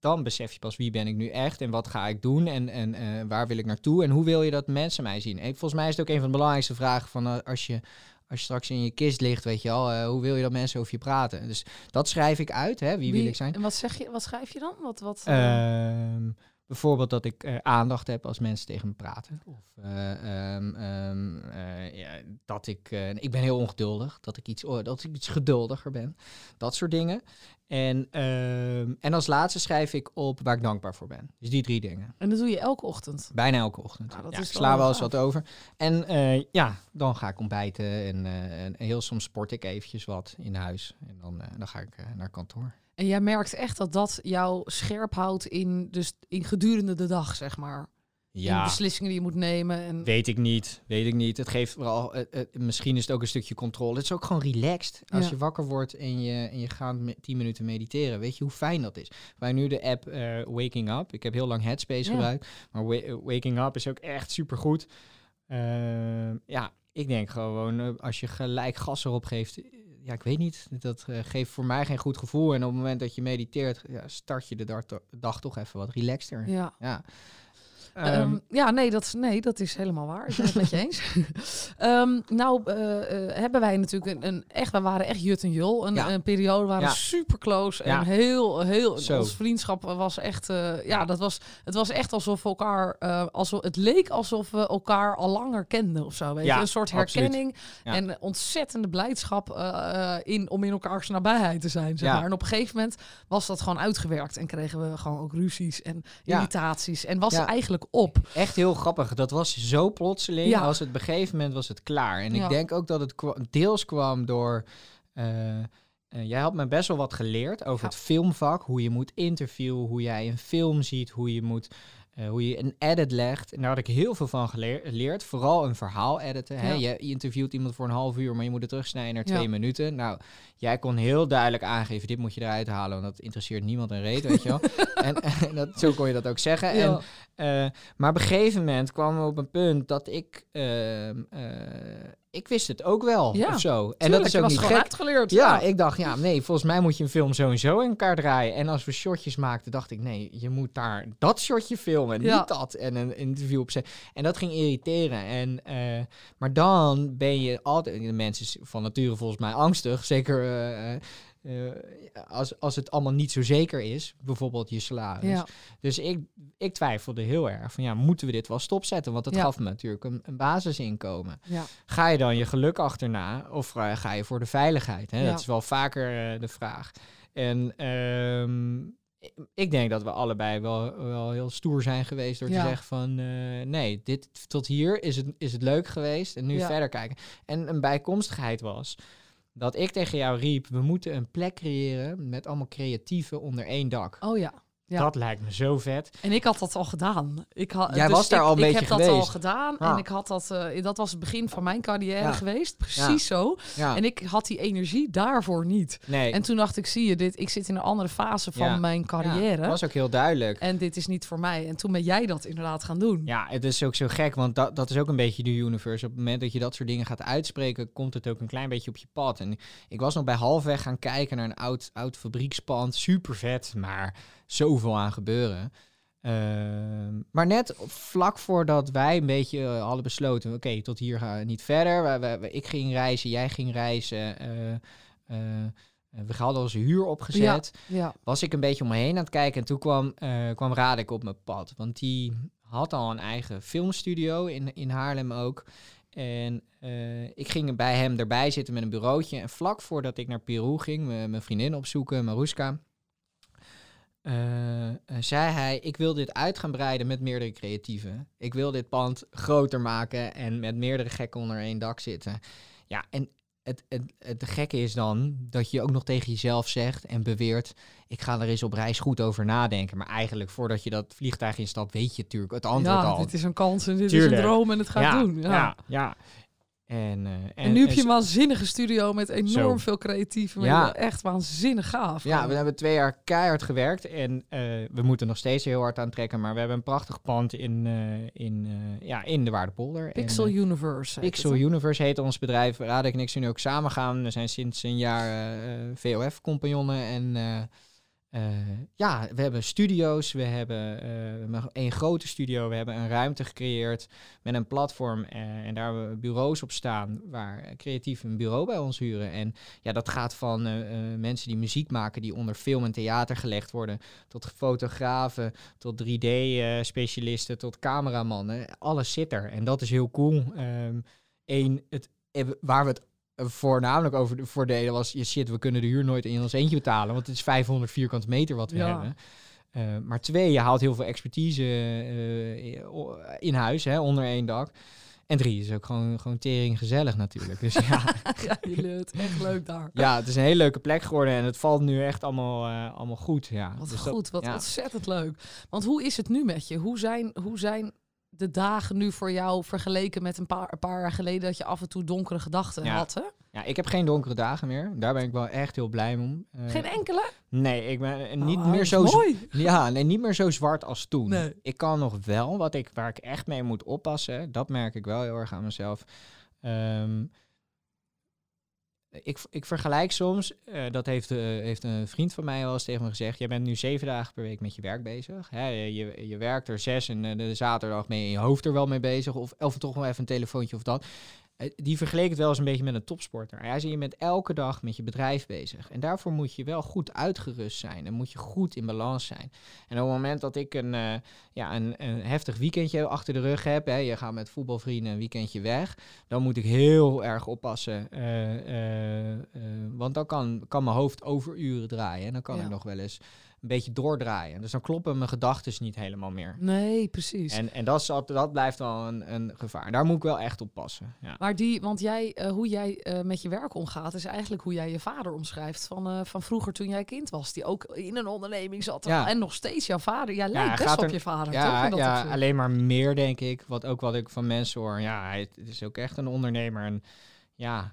dan besef je pas wie ben ik nu echt en wat ga ik doen en, en eh, waar wil ik naartoe en hoe wil je dat mensen mij zien. En volgens mij is het ook een van de belangrijkste vragen van eh, als je als je straks in je kist ligt, weet je al, eh, hoe wil je dat mensen over je praten? Dus dat schrijf ik uit, hè? Wie, wil ik zijn? En wat, zeg je, wat schrijf je dan? Wat, wat, eh, Ehm, Bijvoorbeeld dat ik eh, aandacht heb als mensen tegen me praten. Of eh, ehm, ehm, eh, ja, dat ik... ik ben heel ongeduldig. Dat ik, iets, oh, dat ik iets geduldiger ben. Dat soort dingen. En, ehm, en als laatste schrijf ik op waar ik dankbaar voor ben. Dus die drie dingen. En dat doe je elke ochtend. Bijna elke ochtend. Nou, dat ja, is ik sla wel eens wat over. En ja, dan ga ik ontbijten. En, en heel soms sport ik eventjes wat in huis. En dan, dan ga ik naar kantoor. En jij merkt echt dat dat jou scherp houdt in, dus in gedurende de dag, zeg maar. In beslissingen die je moet nemen. En... Weet ik niet, weet ik niet. Het geeft vooral, eh, eh, misschien is het ook een stukje controle. Het is ook gewoon relaxed. Als Ja. je wakker wordt en je, en je gaat me- 10 minuten mediteren, weet je hoe fijn dat is. Wij nu de app eh, Waking Up. Ik heb heel lang Headspace Ja. gebruikt, maar Wa- Waking Up is ook echt supergoed. Ja, ik denk gewoon, als je gelijk gas erop geeft, ja, ik weet niet, dat eh, geeft voor mij geen goed gevoel. En op het moment dat je mediteert, ja, start je de dag, dag toch even wat relaxter. Ja. Ja. Ehm, Ehm, ja, nee dat, nee, dat is helemaal waar. Ik ben het met je eens. Ehm, nou, eh, eh, hebben wij natuurlijk een, een echt, we waren echt jut en jul. Een, Ja. een periode we waren Ja. super close en Ja. heel, heel. Zo. Ons vriendschap was echt, eh, ja, dat was, het was echt alsof we elkaar, alsof het leek alsof we elkaar al langer kenden of zo. Weet je, een soort herkenning en ontzettende blijdschap in om in elkaars nabijheid te zijn. Zeg maar. En op een gegeven moment was dat gewoon uitgewerkt en kregen we gewoon ook ruzies en irritaties en was het op. Echt heel grappig. Dat was zo plotseling. Ja. Als het op een gegeven moment was het klaar. En Ja. ik denk ook dat het kwa- deels kwam door. eh, eh, jij had me best wel wat geleerd over Ja. het filmvak. Hoe je moet interviewen, hoe jij een film ziet, hoe je moet. Eh, hoe je een edit legt. En daar had ik heel veel van geleer- geleerd. Vooral een verhaal editen. Hè? Je interviewt iemand voor een half uur, maar je moet het terugsnijden naar Ja. twee minuten. Nou, jij kon heel duidelijk aangeven: dit moet je eruit halen, want dat interesseert niemand een reet, weet je wel. en, en dat, zo kon je dat ook zeggen. En eh, maar op een gegeven moment kwamen we op een punt dat ik... ehm, eh, ik wist het ook wel, Ja, of zo. En Tuurlijk, dat is ook niet gek. uitgeleerd. Ja, ik dacht, ja, nee, volgens mij moet je een film zo en zo in elkaar draaien. En als we shotjes maakten, dacht ik, nee, je moet daar dat shotje filmen, Ja. niet dat. En een interview opzetten. En dat ging irriteren. En, eh, maar dan ben je altijd, de mensen van nature volgens mij angstig, zeker eh, eh, als, als het allemaal niet zo zeker is, bijvoorbeeld je salaris. Ja. Dus ik, ik twijfelde heel erg van, ja, moeten we dit wel stopzetten? Want dat Ja. gaf me natuurlijk een, een basisinkomen. Ja. Ga je dan je geluk achterna of eh, ga je voor de veiligheid? Hè? Dat is wel vaker eh, de vraag. En ehm, ik- denk dat we allebei wel, wel heel stoer zijn geweest door te zeggen van nee, dit tot hier is het, is het leuk geweest en nu verder kijken. En een bijkomstigheid was dat ik tegen jou riep, we moeten een plek creëren met allemaal creatieven onder één dak. Oh ja. Ja. Dat lijkt me zo vet. En ik had dat al gedaan. Ik had, Jij dus was daar ik, al een ik beetje heb dat al geweest. gedaan. En Ah. ik had dat, eh, dat was het begin van mijn carrière Ja. geweest. Precies zo. Ja, En ik had die energie daarvoor niet. nee. En toen dacht ik, zie je dit, ik zit in een andere fase van Ja. mijn Ja, carrière. dat was ook heel duidelijk. En dit is niet voor mij. En toen ben jij dat inderdaad gaan doen. Ja, het is ook zo gek, want dat, dat is ook een beetje de universe. Op het moment dat je dat soort dingen gaat uitspreken, komt het ook een klein beetje op je pad. En ik was nog bij halfweg gaan kijken naar een oud, oud fabriekspand. Super vet, maar zoveel aan gebeuren. Ehm, maar net vlak voordat wij een beetje eh, hadden besloten, oké, tot hier gaan we niet verder. Wij- ik ging reizen, jij ging reizen. eh, eh, we hadden onze huur opgezet Ja. was ik een beetje om me heen aan het kijken. En toen kwam, kwam Radek op mijn pad. Want die had al een eigen filmstudio in, in Haarlem ook. En ik ging bij hem erbij zitten met een bureautje. En vlak voordat ik naar Peru ging, mijn vriendin opzoeken, Maruska... eh, zei hij, ik wil dit uit gaan breiden met meerdere creatieven. Ik wil dit pand groter maken en met meerdere gekken onder één dak zitten. Ja, en het, het, het gekke is dan dat je ook nog tegen jezelf zegt en beweert... ik ga er eens op reis goed over nadenken. Maar eigenlijk voordat je dat vliegtuig instapt, weet je natuurlijk het antwoord ja, al. dit is een kans en dit is een droom en het gaat ja, doen. Ja. ja, ja. En, eh, en, En, nu heb je en een waanzinnige studio met enorm Zo. veel creatieven. Ja. Echt waanzinnig gaaf. Ja, gewoon. we hebben twee jaar keihard gewerkt en eh, we moeten nog steeds heel hard aan trekken. Maar we hebben een prachtig pand in, eh, in, ja, in de Waardepolder. Pixel Universe. Pixel het? Universe heet ons bedrijf. Radek en ik zijn nu ook samen gaan. We zijn sinds een jaar VOF-compagnonnen en, ja, we hebben studio's, we hebben een grote studio, we hebben een ruimte gecreëerd met een platform uh, en daar we bureaus op staan waar creatief een bureau bij ons huren. En ja, dat gaat van mensen die muziek maken, die onder film en theater gelegd worden, tot fotografen, tot 3D-specialisten, tot cameramannen. Alles zit er en dat is heel cool. Eén, het, waar we het voornamelijk over de voordelen was, je shit, we kunnen de huur nooit in ons eentje betalen, want het is 500 vierkante meter wat we hebben. Uh, maar twee, je haalt heel veel expertise uh, in huis, hè, onder één dak. En drie is ook gewoon, gewoon tering gezellig natuurlijk. Dus ja. ja, het echt leuk daar. Ja, het is een hele leuke plek geworden en het valt nu echt allemaal, uh, allemaal goed. Ja. Wat dus goed, dat, wat ja. ontzettend leuk. Want hoe is het nu met je? Hoe zijn, hoe zijn de dagen nu voor jou vergeleken met een paar, een paar jaar geleden dat je af en toe donkere gedachten Ja. had? Hè? Ja, ik heb geen donkere dagen meer. Daar ben ik wel echt heel blij om. Eh, Geen enkele? Nee, ik ben eh, niet Oh, meer zo mooi. Ja, nee, niet meer zo zwart als toen. Nee. Ik kan nog wel, wat ik, waar ik echt mee moet oppassen, dat merk ik wel heel erg aan mezelf. Ehm, ik, ik vergelijk soms, eh, dat heeft, eh, heeft een vriend van mij wel eens tegen me gezegd, jij bent nu zeven dagen per week met je werk bezig. Hè? Je, je, werkt er zes en eh, de zaterdag ben je je hoofd er wel mee bezig, of, of toch wel even een telefoontje of dat. Eh, die vergeleek het wel eens een beetje met een topsporter. Hij zei, je bent elke dag met je bedrijf bezig. En daarvoor moet je wel goed uitgerust zijn. En moet je goed in balans zijn. En op het moment dat ik een, eh, ja, een, een heftig weekendje achter de rug heb... Hè, je gaat met voetbalvrienden een weekendje weg... dan moet ik heel erg oppassen. eh, want dan kan, kan mijn hoofd overuren draaien. En dan kan Ja. ik nog wel eens een beetje doordraaien. Dus dan kloppen mijn gedachten niet helemaal meer. Nee, precies. En, en dat, is, dat blijft wel een, een gevaar. Daar moet ik wel echt op passen. Ja. Maar die, want jij, eh, hoe jij eh, met je werk omgaat, is eigenlijk hoe jij je vader omschrijft van, eh, van vroeger toen jij kind was. Die ook in een onderneming zat. Ja. En nog steeds jouw vader. Jij lijkt best gaat op er- je vader, toch? Ja, dat ja opzicht? alleen maar meer, denk ik. Wat ook wat ik van mensen hoor. Ja, hij het is ook echt een ondernemer. En ja,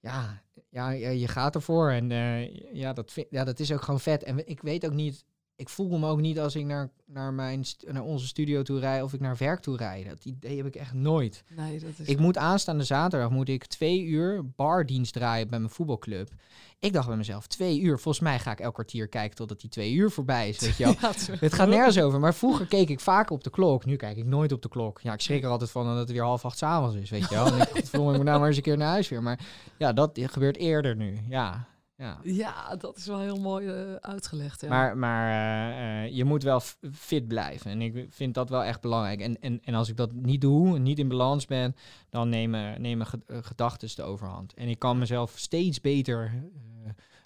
ja, ja, je gaat ervoor. En eh, ja, dat ja, dat is ook gewoon vet. En ik weet ook niet... Ik voel me ook niet als ik naar, naar, mijn, naar onze studio toe rijd of ik naar werk toe rijd. Dat idee heb ik echt nooit. Nee, dat is... Ik moet aanstaande zaterdag moet ik twee uur bardienst draaien bij mijn voetbalclub. Ik dacht bij mezelf, twee uur. Volgens mij ga ik elk kwartier kijken totdat die twee uur voorbij is. Weet je wel. Ja, het gaat nergens over. Maar vroeger keek ik vaak op de klok. Nu kijk ik nooit op de klok. Ja, ik schrik er altijd van dat het weer half acht 's avonds is. Weet je wel. En ik ik moet nou maar eens een keer naar huis weer. Maar ja, dat gebeurt eerder nu. Ja, ja. Ja, dat is wel heel mooi eh, uitgelegd. Ja. Maar, maar eh, eh, je moet wel fit blijven. En ik vind dat wel echt belangrijk. En, en, en als ik dat niet doe, niet in balans ben, dan nemen, nemen ge- gedachten de overhand. En ik kan mezelf steeds beter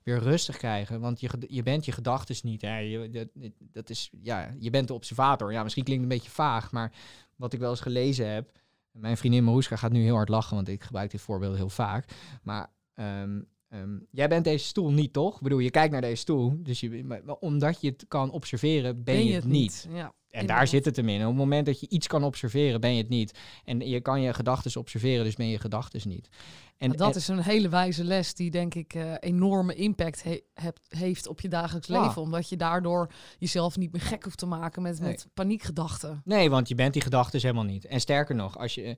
weer rustig krijgen. Want je, je bent je gedachten niet. Hè. Je, dat, dat is, ja, je bent de observator. Ja, misschien klinkt het een beetje vaag, maar wat ik wel eens gelezen heb. Mijn vriendin Maruska gaat nu heel hard lachen, want ik gebruik dit voorbeeld heel vaak. Maar ehm, ehm, jij bent deze stoel niet, toch? Ik bedoel, je kijkt naar deze stoel, dus je, maar, omdat je het kan observeren, ben, je het niet. Ja, En daar zit het hem in. Op het moment dat je iets kan observeren, ben je het niet. En je kan je gedachten observeren, dus ben je gedachten niet. En dat en- is een hele wijze les die denk ik eh, enorme impact he- hebt- heeft op je dagelijks Ja. leven. Omdat je daardoor jezelf niet meer gek hoeft te maken met, Nee. met paniekgedachten. Nee, want je bent die gedachten helemaal niet. En sterker nog, als je,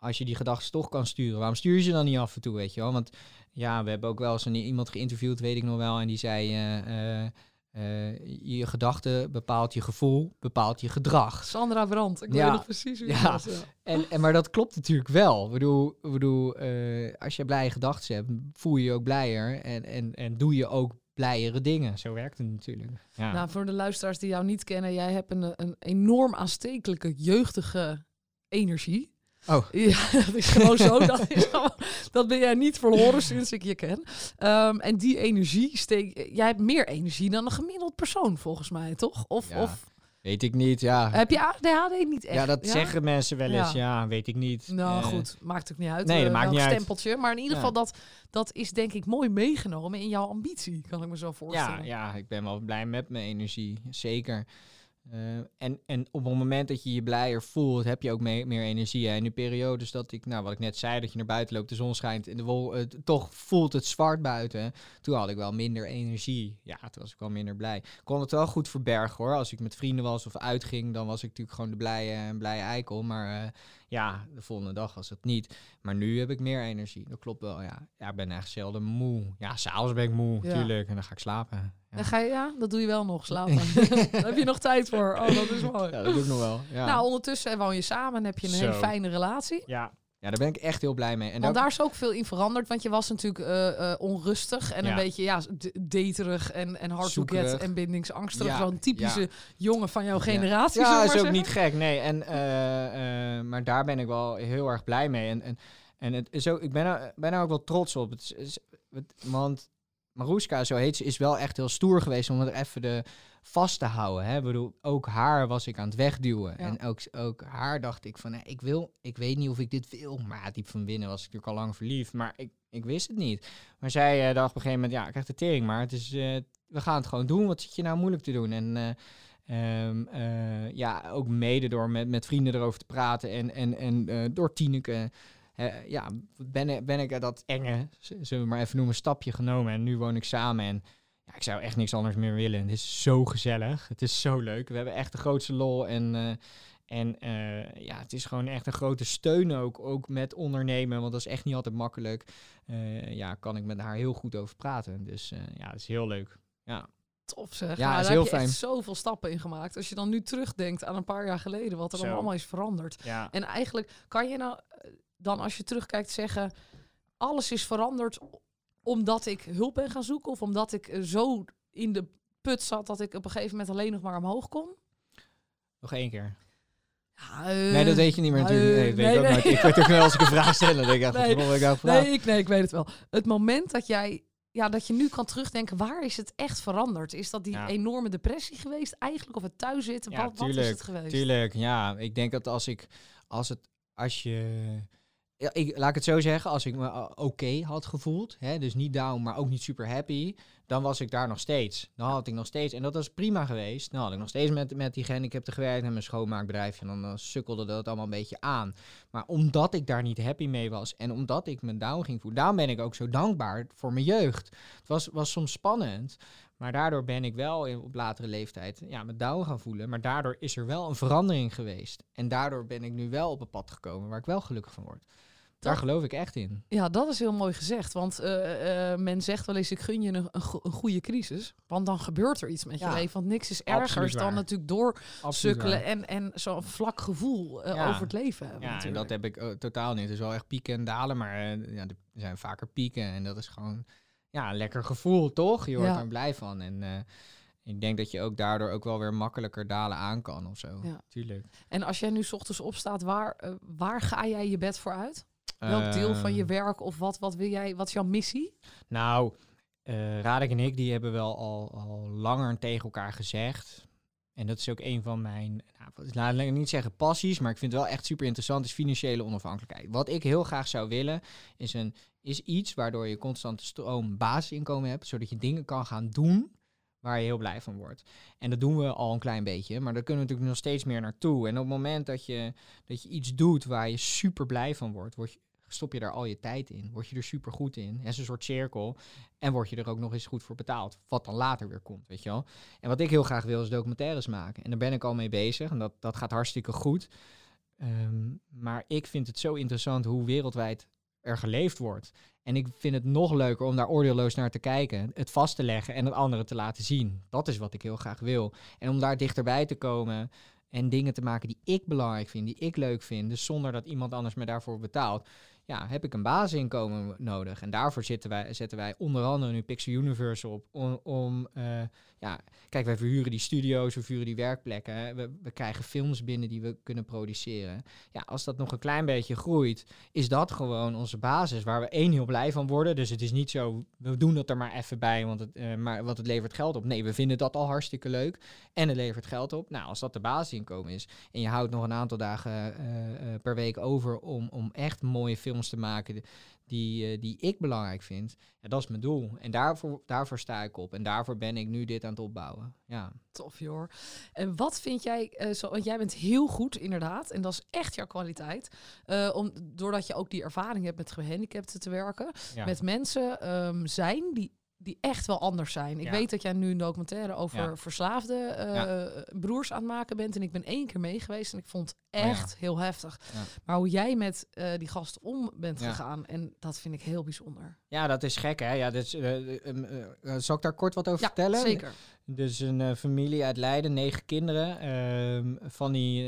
als je die gedachten toch kan sturen, waarom stuur je ze dan niet af en toe, weet je wel? Want ja, we hebben ook wel eens een, iemand geïnterviewd, weet ik nog wel, en die zei, eh, eh, eh, je gedachte bepaalt je gevoel, bepaalt je gedrag. Sandra Brandt, ik Ja. weet nog precies wie Ja. het was. Ja. En, en, maar dat klopt natuurlijk wel. Ik bedoel, ik bedoel eh, als je blije gedachten hebt, voel je je ook blijer en, en, en doe je ook blijere dingen. Zo werkt het natuurlijk. Ja. Nou, voor de luisteraars die jou niet kennen, jij hebt een, een enorm aanstekelijke, jeugdige energie. Oh. Ja, dat is gewoon zo. Dat, is gewoon- dat ben jij niet verloren sinds ik je ken. Ehm, en die energie steek... Jij hebt meer energie dan een gemiddeld persoon, volgens mij, toch? Of, Ja, of Weet ik niet, ja. heb je ADHD niet echt? ja, dat zeggen mensen wel eens. Ja. Ja, weet ik niet. Nou Eh, goed, maakt ook niet uit. nee, dat eh, maakt niet uit. stempeltje. Maar in ieder Ja. geval, dat, dat is denk ik mooi meegenomen in jouw ambitie, kan ik me zo voorstellen. Ja, ja, ik ben wel blij met mijn energie, zeker. Eh, en, en op het moment dat je je blijer voelt, heb je ook me- meer energie. In de periodes dat ik, nou wat ik net zei, dat je naar buiten loopt, de zon schijnt en de wol, toch voelt het zwart buiten. Toen had ik wel minder energie. Ja, toen was ik wel minder blij. Kon het wel goed verbergen hoor. Als ik met vrienden was of uitging, dan was ik natuurlijk gewoon de blije, blije eikel. Maar eh, ja, de volgende dag was het niet. Maar nu heb ik meer energie. Dat klopt wel, ja. Ja, ik ben echt zelden moe. Ja, s'avonds ben ik moe, Ja. natuurlijk. En dan ga ik slapen. Dan ga je, ja, dat doe je wel nog, slapen. Daar heb je nog tijd voor. Oh, dat is mooi. Ja, dat doe ik nog wel. Ja. Nou, ondertussen woon je samen en heb je een hele fijne relatie. ja. Ja, daar ben ik echt heel blij mee. En Want daar is ook veel in veranderd. Want je was natuurlijk eh, eh, onrustig en een beetje ja, daterig en, en hard to get Zoekerig. en bindingsangstig. Ja, Zo'n typische ja. jongen van jouw generatie. Ja, we is ook zeggen. niet gek. Nee, en, eh, maar daar ben ik wel heel erg blij mee. En, en, en het is ook, ik ben er, ben er ook wel trots op. Het is, is- het- want Maruska, zo heet ze, is wel echt heel stoer geweest om er even de vast te houden. Hè? Ik bedoel, ook haar was ik aan het wegduwen. Ja. En ook, ook haar dacht ik van, nee, ik wil, ik weet niet of ik dit wil. Maar diep van binnen was ik natuurlijk al lang verliefd. Maar ik, ik wist het niet. Maar zij eh, dacht op een gegeven moment, ja, ik krijg de tering maar. Het is, eh, we gaan het gewoon doen. Wat zit je nou moeilijk te doen? En eh, ehm, eh, ja, ook mede door met, met vrienden erover te praten en, en, en door Tineke. ja, ben, ben ik dat enge, zullen we maar even noemen, stapje genomen. En nu woon ik samen en ja, ik zou echt niks anders meer willen. Het is zo gezellig. Het is zo leuk. We hebben echt de grootste lol en... eh, en eh, ja, het is gewoon echt een grote steun ook, ook met ondernemen. Want dat is echt niet altijd makkelijk. Eh, ja, kan ik met haar heel goed over praten. Dus ja, het is heel leuk. Ja, Tof zeg. Ja, Nou, daar heb je echt fijn. zoveel stappen in gemaakt. Als je dan nu terugdenkt aan een paar jaar geleden, wat er Zo. allemaal is veranderd. ja. En eigenlijk kan je nou dan als je terugkijkt zeggen, alles is veranderd omdat ik hulp ben gaan zoeken of omdat ik eh, zo in de put zat dat ik op een gegeven moment alleen nog maar omhoog kon? Nog één keer. Ja, Nee, eh, dat weet je niet meer natuurlijk. eh, Nee, weet nee, ik nee. Ik weet ook wel als ik een vraag stel, dan denk ik, ja, Nee, ik nou. Nee ik, nee, ik weet het wel. Het moment dat jij, ja, dat je nu kan terugdenken, waar is het echt veranderd? Is dat die Ja. enorme depressie geweest eigenlijk? Of het thuiszitten? Ja, wat, wat is het geweest? Tuurlijk, ja. Ik denk dat als ik, als het, als je, ja, ik, laat ik het zo zeggen, als ik me oké had gevoeld, hè, dus niet down, maar ook niet super happy, dan was ik daar nog steeds. Dan had ik nog steeds, en dat was prima geweest, dan had ik nog steeds met, met die gehandicapten gewerkt en mijn schoonmaakbedrijfje, en dan, dan sukkelde dat allemaal een beetje aan. Maar omdat ik daar niet happy mee was en omdat ik me down ging voelen, daarom ben ik ook zo dankbaar voor mijn jeugd. Het was, was soms spannend, maar daardoor ben ik wel in, op latere leeftijd ja, me down gaan voelen. Maar daardoor is er wel een verandering geweest. En daardoor ben ik nu wel op een pad gekomen waar ik wel gelukkig van word. Daar geloof ik echt in. Ja, dat is heel mooi gezegd. Want eh, eh, men zegt wel eens, ik gun je een, een, go- een goede crisis. Want dan gebeurt er iets met je Ja, leven. Want niks is ergers dan natuurlijk door Absoluut sukkelen waar. en, en zo'n vlak gevoel eh, Ja. over het leven. Ja, en dat heb ik eh, totaal niet. Het is wel echt pieken en dalen, maar eh, ja, er zijn vaker pieken. En dat is gewoon ja, een lekker gevoel, toch? Je wordt Ja. er blij van. En eh, ik denk dat je ook daardoor ook wel weer makkelijker dalen aan kan of zo. Ja. Tuurlijk. En als jij nu 's ochtends opstaat, waar, eh, waar ga jij je bed voor uit? Welk deel van je Ehm, werk of wat, wat wil jij, wat is jouw missie? Nou, eh Radek en ik die hebben wel al, al langer tegen elkaar gezegd. En dat is ook een van mijn, nou, laat ik niet zeggen passies, maar ik vind het wel echt super interessant, is financiële onafhankelijkheid. Wat ik heel graag zou willen, is, een, is iets waardoor je constante stroom basisinkomen hebt, zodat je dingen kan gaan doen waar je heel blij van wordt. En dat doen we al een klein beetje, maar daar kunnen we natuurlijk nog steeds meer naartoe. En op het moment dat je, dat je iets doet waar je super blij van wordt, word je, stop je daar al je tijd in. Word je er super goed in. Het is een soort cirkel. En word je er ook nog eens goed voor betaald. Wat dan later weer komt, weet je wel. En wat ik heel graag wil is documentaires maken. En daar ben ik al mee bezig. En dat, dat gaat hartstikke goed. Ehm, maar ik vind het zo interessant hoe wereldwijd er geleefd wordt. En ik vind het nog leuker om daar oordeelloos naar te kijken, het vast te leggen en het anderen te laten zien. Dat is wat ik heel graag wil. En om daar dichterbij te komen en dingen te maken die ik belangrijk vind, die ik leuk vind, dus zonder dat iemand anders me daarvoor betaalt, ja, heb ik een basisinkomen nodig. En daarvoor zitten wij, zetten wij onder andere nu Pixel Universe op om, eh, ja, kijk, wij verhuren die studio's, we verhuren die werkplekken, we, we krijgen films binnen die we kunnen produceren. Ja, als dat nog een klein beetje groeit, is dat gewoon onze basis waar we één heel blij van worden. Dus het is niet zo, we doen dat er maar even bij, want het, eh, maar, want het levert geld op. Nee, we vinden dat al hartstikke leuk en het levert geld op. Nou, als dat de basisinkomen is en je houdt nog een aantal dagen eh, per week over om, om echt mooie films te maken die, eh, die ik belangrijk vind, ja, dat is mijn doel. En daarvoor, daarvoor sta ik op en daarvoor ben ik nu dit aan het opbouwen. Ja. Tof joh. En wat vind jij, eh, zo, want jij bent heel goed inderdaad, en dat is echt jouw kwaliteit, eh, om, doordat je ook die ervaring hebt met gehandicapten te werken, Ja. met mensen ehm, zijn die die echt wel anders zijn. Ik Ja. weet dat jij nu een documentaire over Ja. verslaafde eh, broers aan het maken bent. En ik ben één keer mee geweest en ik vond het Oh echt heel heftig. Maar hoe jij met eh, die gast om bent gegaan, en dat vind ik heel bijzonder. Ja, dat is gek, hè? Ja, eh, eh, zal ik daar kort wat over Ja, vertellen? zeker. Dus een familie uit Leiden, negen kinderen. Ehm, van die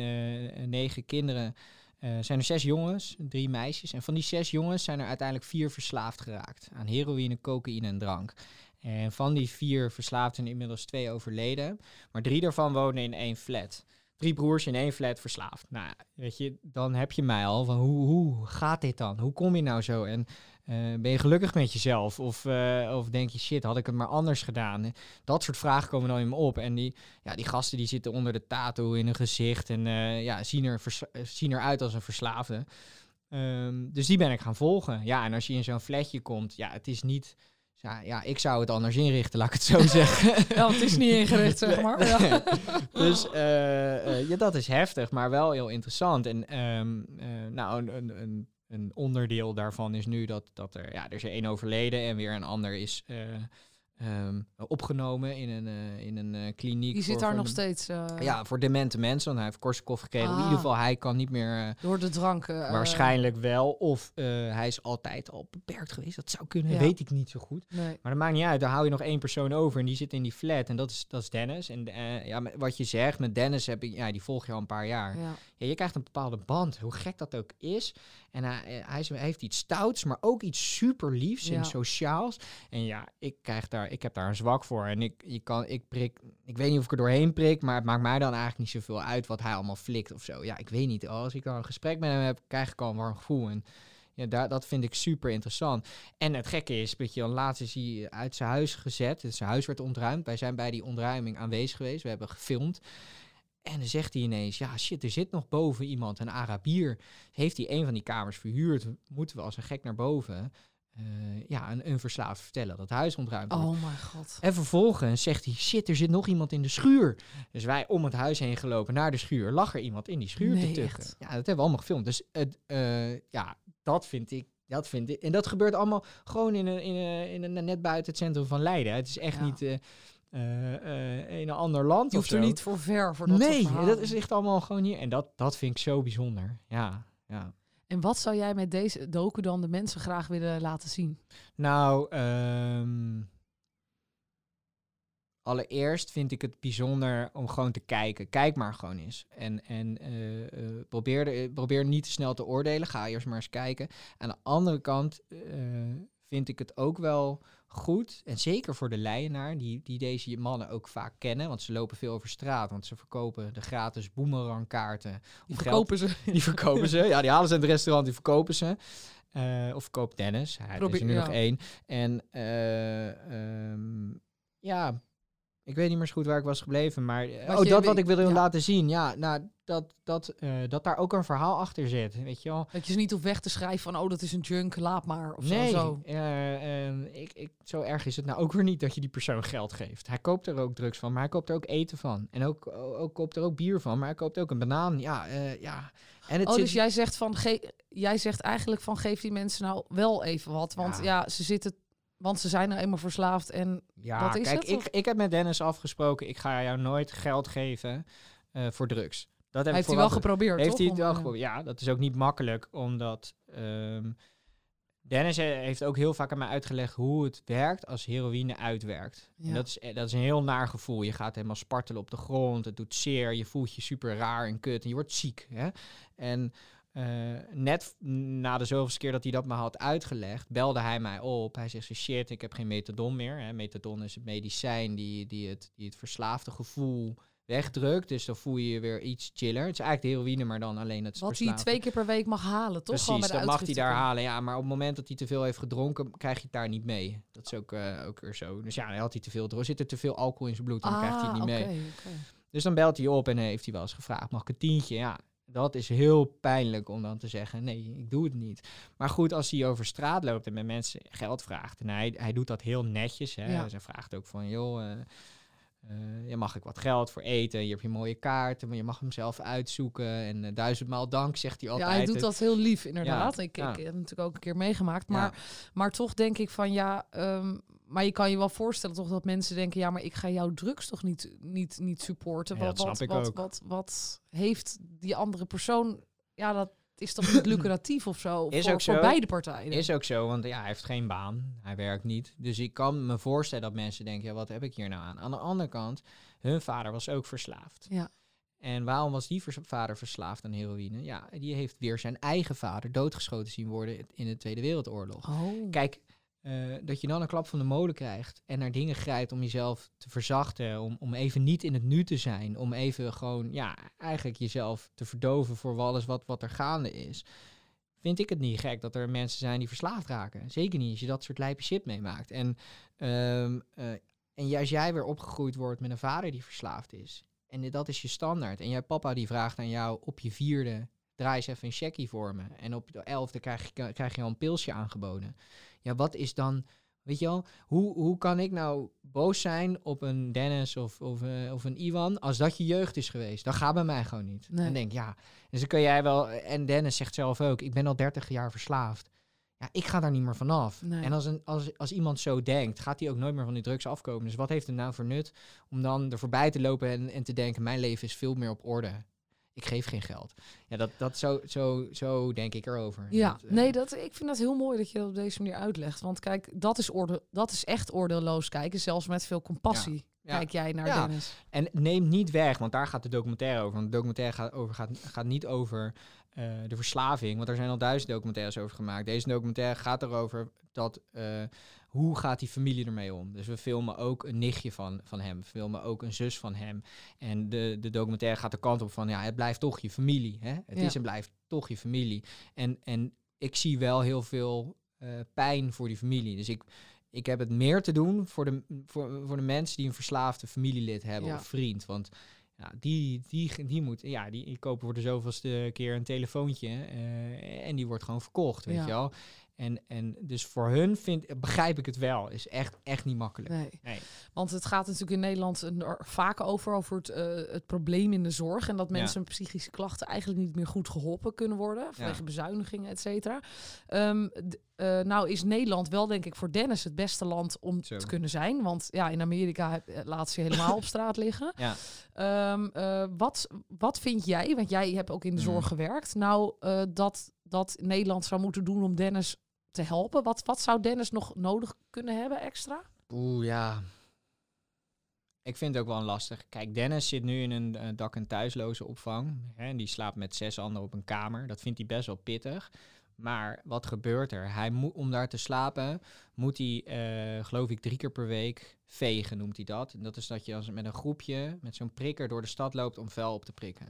negen kinderen eh, zijn er zes jongens, drie meisjes. En van die zes jongens zijn er uiteindelijk vier verslaafd geraakt aan heroïne, cocaïne en drank. En van die vier verslaafden zijn inmiddels twee overleden. Maar drie daarvan wonen in één flat. Drie broers in één flat verslaafd. Nou, weet je, dan heb je mij al van hoe, hoe gaat dit dan? Hoe kom je nou zo? En ben je gelukkig met jezelf? Of, eh, of denk je, shit, had ik het maar anders gedaan? Dat soort vragen komen dan in me op. En die, ja, die gasten die zitten onder de tattoo in hun gezicht en eh, ja, zien, er eh, zien eruit als een verslaafde. Ehm, dus die ben ik gaan volgen. Ja, en als je in zo'n flatje komt, ja, het is niet... Ja, ja, ik zou het anders inrichten, laat ik het zo zeggen. Ja, want het is niet ingericht, zeg maar. Ja. dus eh, eh, ja, dat is heftig, maar wel heel interessant. En ehm, eh, nou, een, een, een, een onderdeel daarvan is nu dat, dat er, ja, er is er één overleden en weer een ander is eh, ehm, opgenomen in een, eh, in een eh, kliniek. Die zit daar nog steeds Ja, voor demente mensen, want hij heeft Korsakoff gekregen. In Ah. ieder geval, hij kan niet meer... door de drank. eh, waarschijnlijk wel. Of hij is altijd al beperkt geweest. Dat zou kunnen, Ja. weet ik niet zo goed. Nee. Maar dat maakt niet uit. Dan hou je nog één persoon over en die zit in die flat. En dat is, dat is Dennis. En ja, wat je zegt, met Dennis heb ik, ja, die volg je al een paar jaar. Ja. Ja, je krijgt een bepaalde band, hoe gek dat ook is. En hij, eh, hij, heeft iets stouts, maar ook iets super liefs Ja. en sociaals. En ja, ik, krijg daar, ik heb daar een zwak voor. En ik, je kan, ik, prik, ik weet niet of ik er doorheen prik, maar het maakt mij dan eigenlijk niet zoveel uit wat hij allemaal flikt of zo. Ja, ik weet niet. Als ik dan een gesprek met hem heb, krijg ik al een warm gevoel. En ja, daar, dat vind ik super interessant. En het gekke is, weet je, laatst is hij uit zijn huis gezet. Dus zijn huis werd ontruimd. Wij zijn bij die ontruiming aanwezig geweest. We hebben gefilmd. En dan zegt hij ineens, ja shit, er zit nog boven iemand, een Arabier. Heeft hij een van die kamers verhuurd? Moeten we als een gek naar boven? eh, ja, een, een verslaafd vertellen dat huis ontruimd wordt. Oh mijn god. En vervolgens zegt hij, shit, er zit nog iemand in de schuur. Dus wij om het huis heen gelopen naar de schuur. Lag er iemand in die schuur Nee, te tukken. echt? Ja, dat hebben we allemaal gefilmd. Dus het, eh, ja, dat vind ik, dat vind ik. En dat gebeurt allemaal gewoon in een, in een, in een net buiten het centrum van Leiden. Het is echt Ja. niet eh, in een ander land Je of hoeft er niet voor ver voor dat nee, dat is echt allemaal gewoon hier. En dat, dat vind ik zo bijzonder. Ja, ja. En wat zou jij met deze docu dan de mensen graag willen laten zien? Nou, ehm, allereerst vind ik het bijzonder om gewoon te kijken. Kijk maar gewoon eens. En, en eh, eh, probeer, de- probeer niet te snel te oordelen. Ga eerst maar eens kijken. Aan de andere kant eh, vind ik het ook wel goed. En zeker voor de leienaar, die, die deze mannen ook vaak kennen. Want ze lopen veel over straat. Want ze verkopen de gratis boemerangkaarten. Die verkopen ze. Die verkopen ze. Ja, die halen ze in het restaurant, die verkopen ze. Eh, of verkoopt Dennis. Hij is er nu ja. nog één. En eh, ehm, ja, ik weet niet meer zo goed waar ik was gebleven. Maar eh, Wat oh, dat wat ik wilde ja. laten zien. Ja, nou, dat, dat, eh, dat daar ook een verhaal achter zit. Weet je wel. Dat je ze niet hoeft weg te schrijven van, oh, dat is een junk, laat maar. Of nee, zo. zo. eh, en ik, ik, zo erg is het nou ook weer niet dat je die persoon geld geeft. Hij koopt er ook drugs van, maar hij koopt er ook eten van. En ook, ook koopt er ook bier van, maar hij koopt ook een banaan. Ja, ja. En het Oh, zit, dus jij zegt, van, ge jij zegt eigenlijk van, geef die mensen nou wel even wat. Want Ja. ja, ze zitten... Want ze zijn nou eenmaal verslaafd en Ja, Dat is kijk, het, ik, ik heb met Dennis afgesproken, ik ga jou nooit geld geven eh, voor drugs. Dat heb heeft hij wel geprobeerd, Heeft toch? hij het wel eh, geprobeerd? Ja, dat is ook niet makkelijk, omdat ehm, Dennis eh, heeft ook heel vaak aan mij uitgelegd hoe het werkt als heroïne uitwerkt. En dat is, dat is een heel naar gevoel. Je gaat helemaal spartelen op de grond, het doet zeer, je voelt je super raar en kut en je wordt ziek. Hè? En eh, net na de zoveelste keer dat hij dat me had uitgelegd, belde hij mij op. Hij zegt shit, ik heb geen methadon meer. Hè. Methadon is het medicijn die, die, het, die het verslaafde gevoel wegdrukt. Dus dan voel je je weer iets chiller. Het is eigenlijk de heroïne, maar dan alleen het Wat hij verslaafde. twee keer per week mag halen, toch? Gewoon Precies, bij de dan mag hij daar halen. Ja, maar op het moment dat hij te veel heeft gedronken, krijg je het daar niet mee. Dat is ook, eh, ook weer zo. Dus ja, dan had hij te veel dronken. Zit er te veel alcohol in zijn bloed, dan krijgt hij het niet mee. Ah, oké, oké. Dus dan belt hij op en heeft hij wel eens gevraagd, mag ik een tientje? Ja, dat is heel pijnlijk om dan te zeggen, nee, ik doe het niet. Maar goed, als hij over straat loopt en met mensen geld vraagt, en hij, hij doet dat heel netjes. Hè? Ja. Dus hij vraagt ook van, joh, eh, eh, ja, mag ik wat geld voor eten? Hier heb je mooie kaarten, maar je mag hem zelf uitzoeken. En eh, duizendmaal dank, zegt hij altijd. Ja, hij doet dat heel lief, inderdaad. Ja, ik, ja. ik heb het natuurlijk ook een keer meegemaakt. Ja. Maar, maar toch denk ik van ja, ehm, maar je kan je wel voorstellen toch dat mensen denken, ja, maar ik ga jouw drugs toch niet, niet, niet supporten. Ja, wat, dat wat, snap ik wat, ook. wat, wat heeft die andere persoon? Ja, dat is toch niet lucratief of zo Is voor, ook voor beide partijen. Is ook zo, want ja, hij heeft geen baan. Hij werkt niet. Dus ik kan me voorstellen dat mensen denken, ja, wat heb ik hier nou aan? Aan de andere kant, hun vader was ook verslaafd. Ja. En waarom was die vers- vader verslaafd aan heroïne? Ja, die heeft weer zijn eigen vader doodgeschoten zien worden in de Tweede Wereldoorlog. Oh. Kijk, eh, dat je dan een klap van de molen krijgt en naar dingen grijpt om jezelf te verzachten, om, om even niet in het nu te zijn, om even gewoon, ja, eigenlijk jezelf te verdoven voor alles wat, wat er gaande is. Vind ik het niet gek dat er mensen zijn die verslaafd raken. Zeker niet als je dat soort lijpe shit meemaakt. En, ehm, eh, en als jij weer opgegroeid wordt met een vader die verslaafd is, en dat is je standaard, en jouw papa die vraagt aan jou op je vierde, draai eens even een checkie voor me. En op de elfde krijg je, krijg je al een pilsje aangeboden. Ja, wat is dan, weet je wel, hoe, hoe kan ik nou boos zijn op een Dennis of, of, eh, of een Iwan als dat je jeugd is geweest? Dat gaat bij mij gewoon niet. Nee. En denk, ja, dus dan kun jij wel, en Dennis zegt zelf ook, ik ben al 30 jaar verslaafd. Ja, ik ga daar niet meer vanaf. Nee. En als, een, als, als iemand zo denkt, gaat hij ook nooit meer van die drugs afkomen. Dus wat heeft het nou voor nut om dan er voorbij te lopen en, en te denken, mijn leven is veel meer op orde. Ik geef geen geld. Ja, dat, dat zo, zo, zo denk ik erover. Ja, Dat, eh, nee, dat, ik vind dat heel mooi dat je dat op deze manier uitlegt. Want kijk, dat is, orde, dat is echt oordeelloos kijken. Zelfs met veel compassie Ja. kijk jij naar Ja. Dennis. En neem niet weg, want daar gaat de documentaire over. Want de documentaire gaat, over, gaat, gaat niet over eh, de verslaving. Want er zijn al duizend documentaires over gemaakt. Deze documentaire gaat erover dat eh, hoe gaat die familie ermee om. Dus we filmen ook een nichtje van, van hem. We filmen ook een zus van hem. En de, de documentaire gaat de kant op van ja, het blijft toch je familie. Hè? Het Ja. is en blijft toch je familie. En, en ik zie wel heel veel eh, pijn voor die familie. Dus ik, ik heb het meer te doen voor de, voor, voor de mensen die een verslaafde familielid hebben Ja. of vriend. Want ja, die, die, die, moet, ja, die, die kopen voor de zoveelste keer een telefoontje eh, en die wordt gewoon verkocht, weet Ja. je wel. En, en dus voor hun vind, begrijp ik het wel. Is echt, echt niet makkelijk. Nee. Nee. Want het gaat natuurlijk in Nederland er vaak over, over het, eh, het probleem in de zorg. En dat Ja. mensen met psychische klachten eigenlijk niet meer goed geholpen kunnen worden. Vanwege Ja. bezuinigingen, et cetera. Ehm, eh, nou is Nederland wel, denk ik, voor Dennis het beste land om Zo. te kunnen zijn. Want ja, in Amerika heb- eh, laat ze helemaal op straat liggen. Ja. Ehm, eh, wat, wat vind jij, want jij hebt ook in de Mm. zorg gewerkt, nou dat, dat Nederland zou moeten doen om Dennis te helpen? Wat, wat zou Dennis nog nodig kunnen hebben extra? Oeh, ja. Ik vind het ook wel lastig. Kijk, Dennis zit nu in een eh, dak- en thuisloze opvang. Hè, en die slaapt met zes anderen op een kamer. Dat vindt hij best wel pittig. Maar wat gebeurt er? Hij moet, om daar te slapen, moet hij, eh, geloof ik, drie keer per week vegen, noemt hij dat. En dat is dat je als met een groepje, met zo'n prikker door de stad loopt om vuil op te prikken.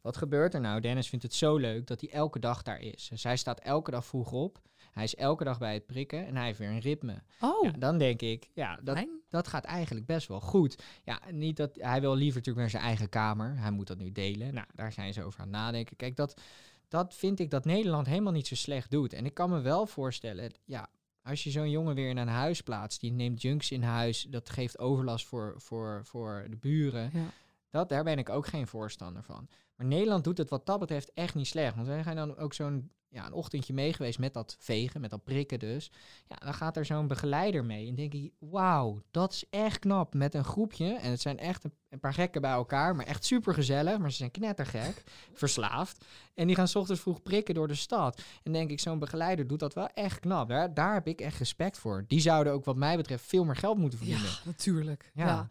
Wat gebeurt er nou? Dennis vindt het zo leuk dat hij elke dag daar is. Dus hij staat elke dag vroeg op. Hij is elke dag bij het prikken en hij heeft weer een ritme. Oh, Ja, dan denk ik, ja, dat, dat gaat eigenlijk best wel goed. Ja, niet dat hij wil liever natuurlijk naar zijn eigen kamer. Hij moet dat nu delen. Nou, daar zijn ze over aan het nadenken. Kijk, dat, dat vind ik dat Nederland helemaal niet zo slecht doet. En ik kan me wel voorstellen, ja, als je zo'n jongen weer in een huis plaatst, die neemt junks in huis, dat geeft overlast voor, voor, voor de buren. Ja. Dat, daar ben ik ook geen voorstander van. Maar Nederland doet het wat dat betreft echt niet slecht. Want wij zijn dan ook zo'n ja, een ochtendje mee geweest met dat vegen, met dat prikken dus. Ja, dan gaat er zo'n begeleider mee. En denk ik, wauw, dat is echt knap. Met een groepje. En het zijn echt een, paar gekken bij elkaar. Maar echt super gezellig. Maar ze zijn knettergek. verslaafd. En die gaan 's ochtends vroeg prikken door de stad. En denk ik, zo'n begeleider doet dat wel echt knap. Daar, daar heb ik echt respect voor. Die zouden ook wat mij betreft veel meer geld moeten verdienen. Ja, natuurlijk. Ja. Ja.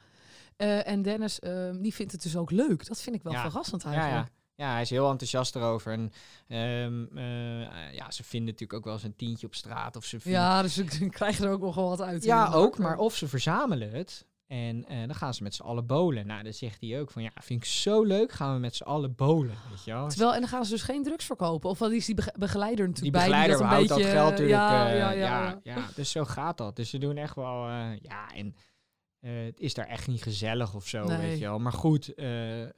Eh, en Dennis, ehm, die vindt het dus ook leuk. Dat vind ik wel Ja. verrassend eigenlijk. ja. ja, hij is heel enthousiast erover. En ehm, eh, ja, ze vinden natuurlijk ook wel eens een tientje op straat. Of ze vinden Ja, dus ze krijgen er ook nog wel wat uit. Ja, ook. Maar of ze verzamelen het. En eh, dan gaan ze met z'n allen bolen. Nou, dan zegt hij ook van ja, vind ik zo leuk. Gaan we met z'n allen bolen. Weet je wel? Terwijl, en dan gaan ze dus geen drugs verkopen. Of wat is die bege- begeleider Die natuurlijk bij? begeleider die dat houdt beetje, dat geld natuurlijk. Ja, ja, ja, ja, ja, Dus zo gaat dat. Dus ze doen echt wel. ja, en eh, het is daar echt niet gezellig of zo. Nee. Weet je wel. Maar goed, eh, eh,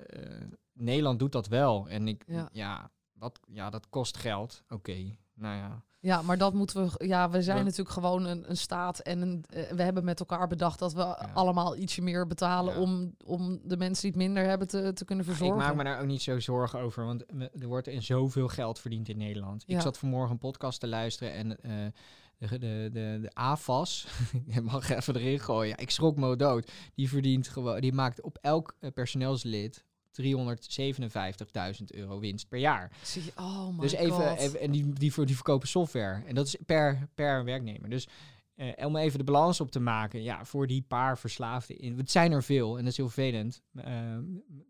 Nederland doet dat wel. En ik, Ja. ja, wat, ja dat kost geld. Oké, nou ja. Ja, maar dat moeten we. Ja, we zijn natuurlijk gewoon een, een staat. En een, we hebben met elkaar bedacht dat we allemaal ietsje meer betalen. Ja. Om, om de mensen die het minder hebben te, te kunnen verzorgen. Ik maak me daar ook niet zo zorgen over, want er wordt in zoveel geld verdiend in Nederland. Ik zat vanmorgen een podcast te luisteren en de, de, de, AFAS, je mag even erin gooien. Ja, ik schrok me dood. Die verdient gewoon, die maakt op elk eh, personeelslid 357.000 euro winst per jaar. Zie je, oh my dus even, en die, die, die verkopen software. En dat is per, per werknemer. Dus eh, om even de balans op te maken, ja, voor die paar verslaafden. In, het zijn er veel en dat is heel vervelend. Eh,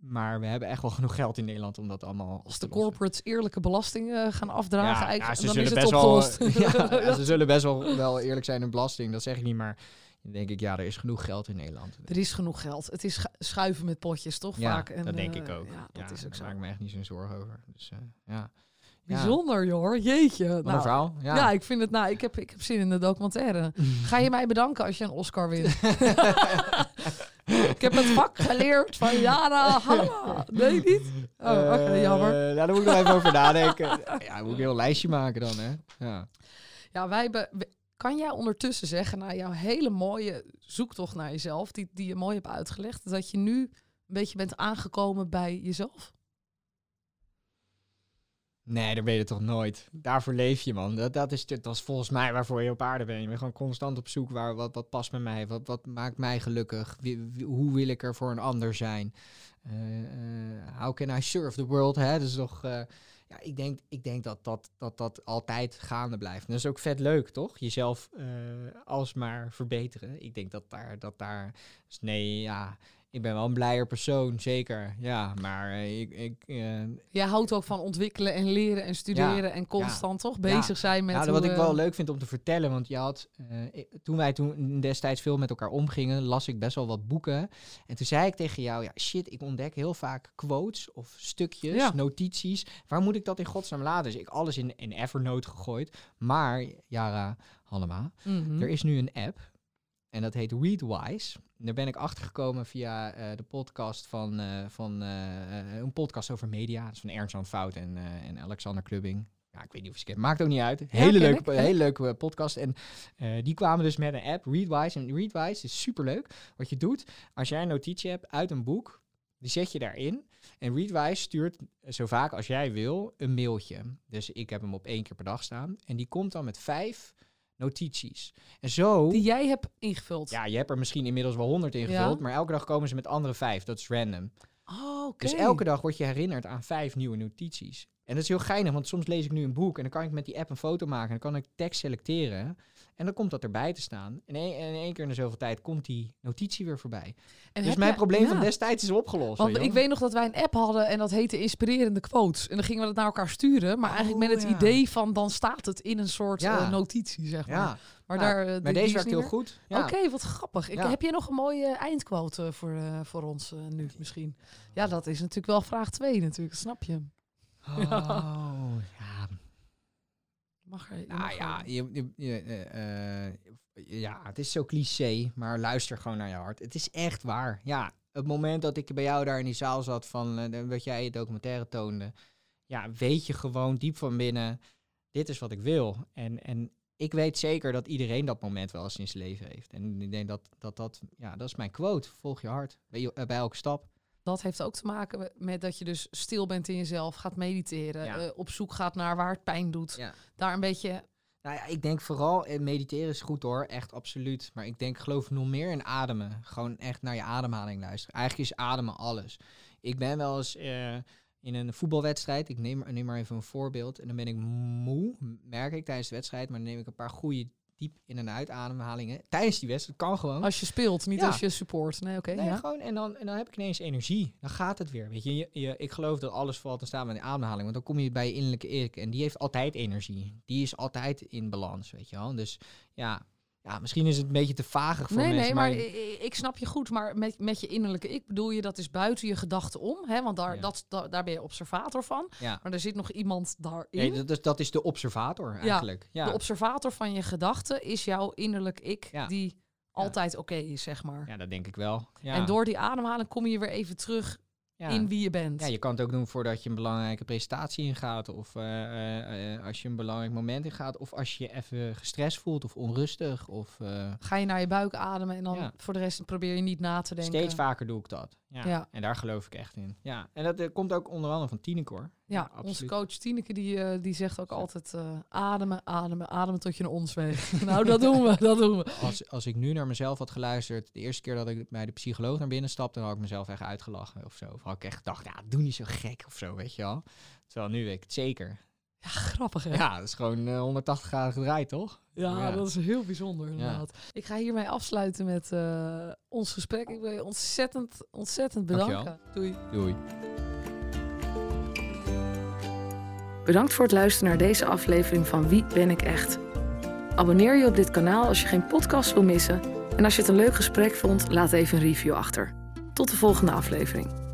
maar we hebben echt wel genoeg geld in Nederland om dat allemaal Als de corporates eerlijke belastingen gaan afdragen, Ja, ja, eigenlijk, ze dan zullen is het best wel, opgelost. ja, ze zullen best wel, wel eerlijk zijn in belasting, dat zeg ik niet, maar dan denk ik, ja, er is genoeg geld in Nederland. Er is genoeg geld. Het is schu- schuiven met potjes, toch? ja, vaak. En, dat denk eh, ik ook. Ja, dat is ook daar zo. maak ik me echt niet zo'n zorgen over. Dus, eh, ja. Bijzonder, joh. Jeetje. Wat Nou, een verhaal. Ja. Ja. ik vind het. Nou, ik heb, ik heb zin in de documentaire. Ga je mij bedanken als je een Oscar wint? ik heb het vak geleerd van Jara Halma. Nee, niet? Oh, oké, Eh, jammer. nou, daar moet ik nog even over nadenken. Ja, moet ik een heel lijstje maken dan, hè? Ja. Ja, wij hebben. Kan jij ondertussen zeggen, na jouw hele mooie zoektocht naar jezelf, die, die je mooi hebt uitgelegd, dat je nu een beetje bent aangekomen bij jezelf? Nee, dat ben je toch nooit. Daarvoor leef je, man. Dat, dat, is, dat is volgens mij waarvoor je op aarde bent. Je bent gewoon constant op zoek waar wat, wat past bij mij. Wat, wat maakt mij gelukkig? Hoe wil ik er voor een ander zijn? Eh, eh, how can I serve the world? Hè? Dus toch... eh, ja, ik denk, ik denk dat, dat, dat dat altijd gaande blijft. En dat is ook vet leuk, toch? Jezelf alsmaar verbeteren. Ik denk dat daar... Dat daar dus nee, ja... Ik ben wel een blijer persoon, zeker. Ja, maar eh, ik... ik eh, Jij houdt ook van ontwikkelen en leren en studeren en constant toch bezig zijn met. Ja, hoe, wat ik wel eh, leuk vind om te vertellen, want je had, toen wij toen destijds veel met elkaar omgingen, las ik best wel wat boeken. En toen zei ik tegen jou, ja shit, ik ontdek heel vaak quotes of stukjes, notities. Waar moet ik dat in godsnaam laten? Dus ik alles in, in Evernote gegooid. Maar, Jara Hallema, mhm. er is nu een app en dat heet Readwise. En Daar ben ik achter gekomen via eh, de podcast van, eh, van eh, een podcast over media. Dat is van Ernst Jan Fout en, en Alexander Klubbing. Ja, ik weet niet of je kent. Maakt ook niet uit. Hele leuke, hele leuke podcast. En die kwamen dus met een app, Readwise. En Readwise is superleuk. Wat je doet, als jij een notitie hebt uit een boek, die zet je daarin. En Readwise stuurt zo vaak als jij wil een mailtje. Dus ik heb hem op één keer per dag staan. En die komt dan met vijf notities. En zo... Die jij hebt ingevuld. Ja, je hebt er misschien inmiddels wel honderd ingevuld, Ja. maar elke dag komen ze met andere vijf. Dat is random. Oh. Dus elke dag word je herinnerd aan vijf nieuwe notities. En dat is heel geinig, want soms lees ik nu een boek en dan kan ik met die app een foto maken en dan kan ik tekst selecteren. En dan komt dat erbij te staan. En in één keer in de zoveel tijd komt die notitie weer voorbij. En dus mijn probleem van destijds is opgelost. Want je ik weet nog dat wij een app hadden en dat heette Inspirerende Quotes. En dan gingen we dat naar elkaar sturen. Maar eigenlijk Oh, met het ja. idee van dan staat het in een soort Ja. eh, notitie, zeg maar. Ja, Maar, daar, maar die deze werkt heel goed. Oké, wat grappig. Ik. Heb jij nog een mooie eindquote voor, eh, voor ons eh, nu misschien? Ja, dat is natuurlijk wel vraag 2 natuurlijk, snap je. Oh. Mag er, je Nou mag ja, je, je, je, eh, eh, ja, het is zo cliché, maar luister gewoon naar je hart. Het is echt waar. Ja, het moment dat ik bij jou daar in die zaal zat, van eh, wat jij je documentaire toonde, ja, weet je gewoon diep van binnen, dit is wat ik wil. En, en ik weet zeker dat iedereen dat moment wel eens in zijn leven heeft. En ik denk dat dat, dat ja, dat is mijn quote. Volg je hart bij, bij elke stap. Dat heeft ook te maken met- dat je dus stil bent in jezelf, gaat mediteren, Ja. eh, op zoek gaat naar waar het pijn doet. Ja. Daar een beetje Nou ja, ik denk vooral, eh, mediteren is goed hoor, echt absoluut. Maar ik denk, geloof nog meer in ademen. Gewoon echt naar je ademhaling luisteren. Eigenlijk is ademen alles. Ik ben wel eens eh, in een voetbalwedstrijd, ik neem, neem maar even een voorbeeld. En dan ben ik moe, merk ik tijdens de wedstrijd. Maar dan neem ik een paar goede diep in- en uitademhalingen. Tijdens die wedstrijd, kan gewoon. als je speelt, niet Ja. als je support. Nee, oké. Nee, ja. gewoon, en dan, en dan heb ik ineens energie. Dan gaat het weer. Weet je, je, je- ik geloof dat alles valt te staan met die ademhaling. Want dan kom je bij je innerlijke ik. En die heeft altijd energie. Die is altijd in balans, weet je wel. Dus ja, ja misschien is het een beetje te vagig voor Nee, mensen. nee, maar ik, ik snap je goed. Maar met, met je innerlijke ik bedoel je, dat is buiten je gedachten om. Hè? Want daar, Ja. dat, da- daar ben je observator van. ja. Maar er zit nog iemand daarin. Nee, dat, is, dat is de observator eigenlijk. Ja, De observator van je gedachten is jouw innerlijk ik, Ja. die altijd oké is, zeg maar. ja, dat denk ik wel. Ja. En door die ademhaling kom je weer even terug ja. in wie je bent. Ja, je kan het ook doen voordat je een belangrijke presentatie ingaat. Of eh, eh, eh, als je een belangrijk moment ingaat. Of als je je even gestrest voelt of onrustig. Of, Ga je naar je buik ademen en dan Ja. voor de rest probeer je niet na te denken. Steeds vaker doe ik dat. Ja. Ja. En daar geloof ik echt in. Ja. En dat komt ook onder andere van Tineke Ja, onze coach Tineke die, eh, die zegt ook altijd eh, ademen, ademen, ademen tot je naar ons weegt. nou, dat doen we, dat doen we. Als, als ik nu naar mezelf had geluisterd, de eerste keer dat ik bij de psycholoog naar binnen stapte, dan had ik mezelf echt uitgelachen of zo. Of had ik echt gedacht, ja, doe niet zo gek of zo, weet je wel. Terwijl nu weet ik het zeker. Ja, grappig hè? Ja, dat is gewoon eh, 180 graden gedraaid, toch? Ja, Ja. dat is heel bijzonder inderdaad. Ik ga hiermee afsluiten met eh, ons gesprek. Ik wil je ontzettend, ontzettend Dankjewel. bedanken. Doei. Doei. Bedankt voor het luisteren naar deze aflevering van Wie ben ik echt? Abonneer je op dit kanaal als je geen podcast wil missen. En als je het een leuk gesprek vond, laat even een review achter. Tot de volgende aflevering.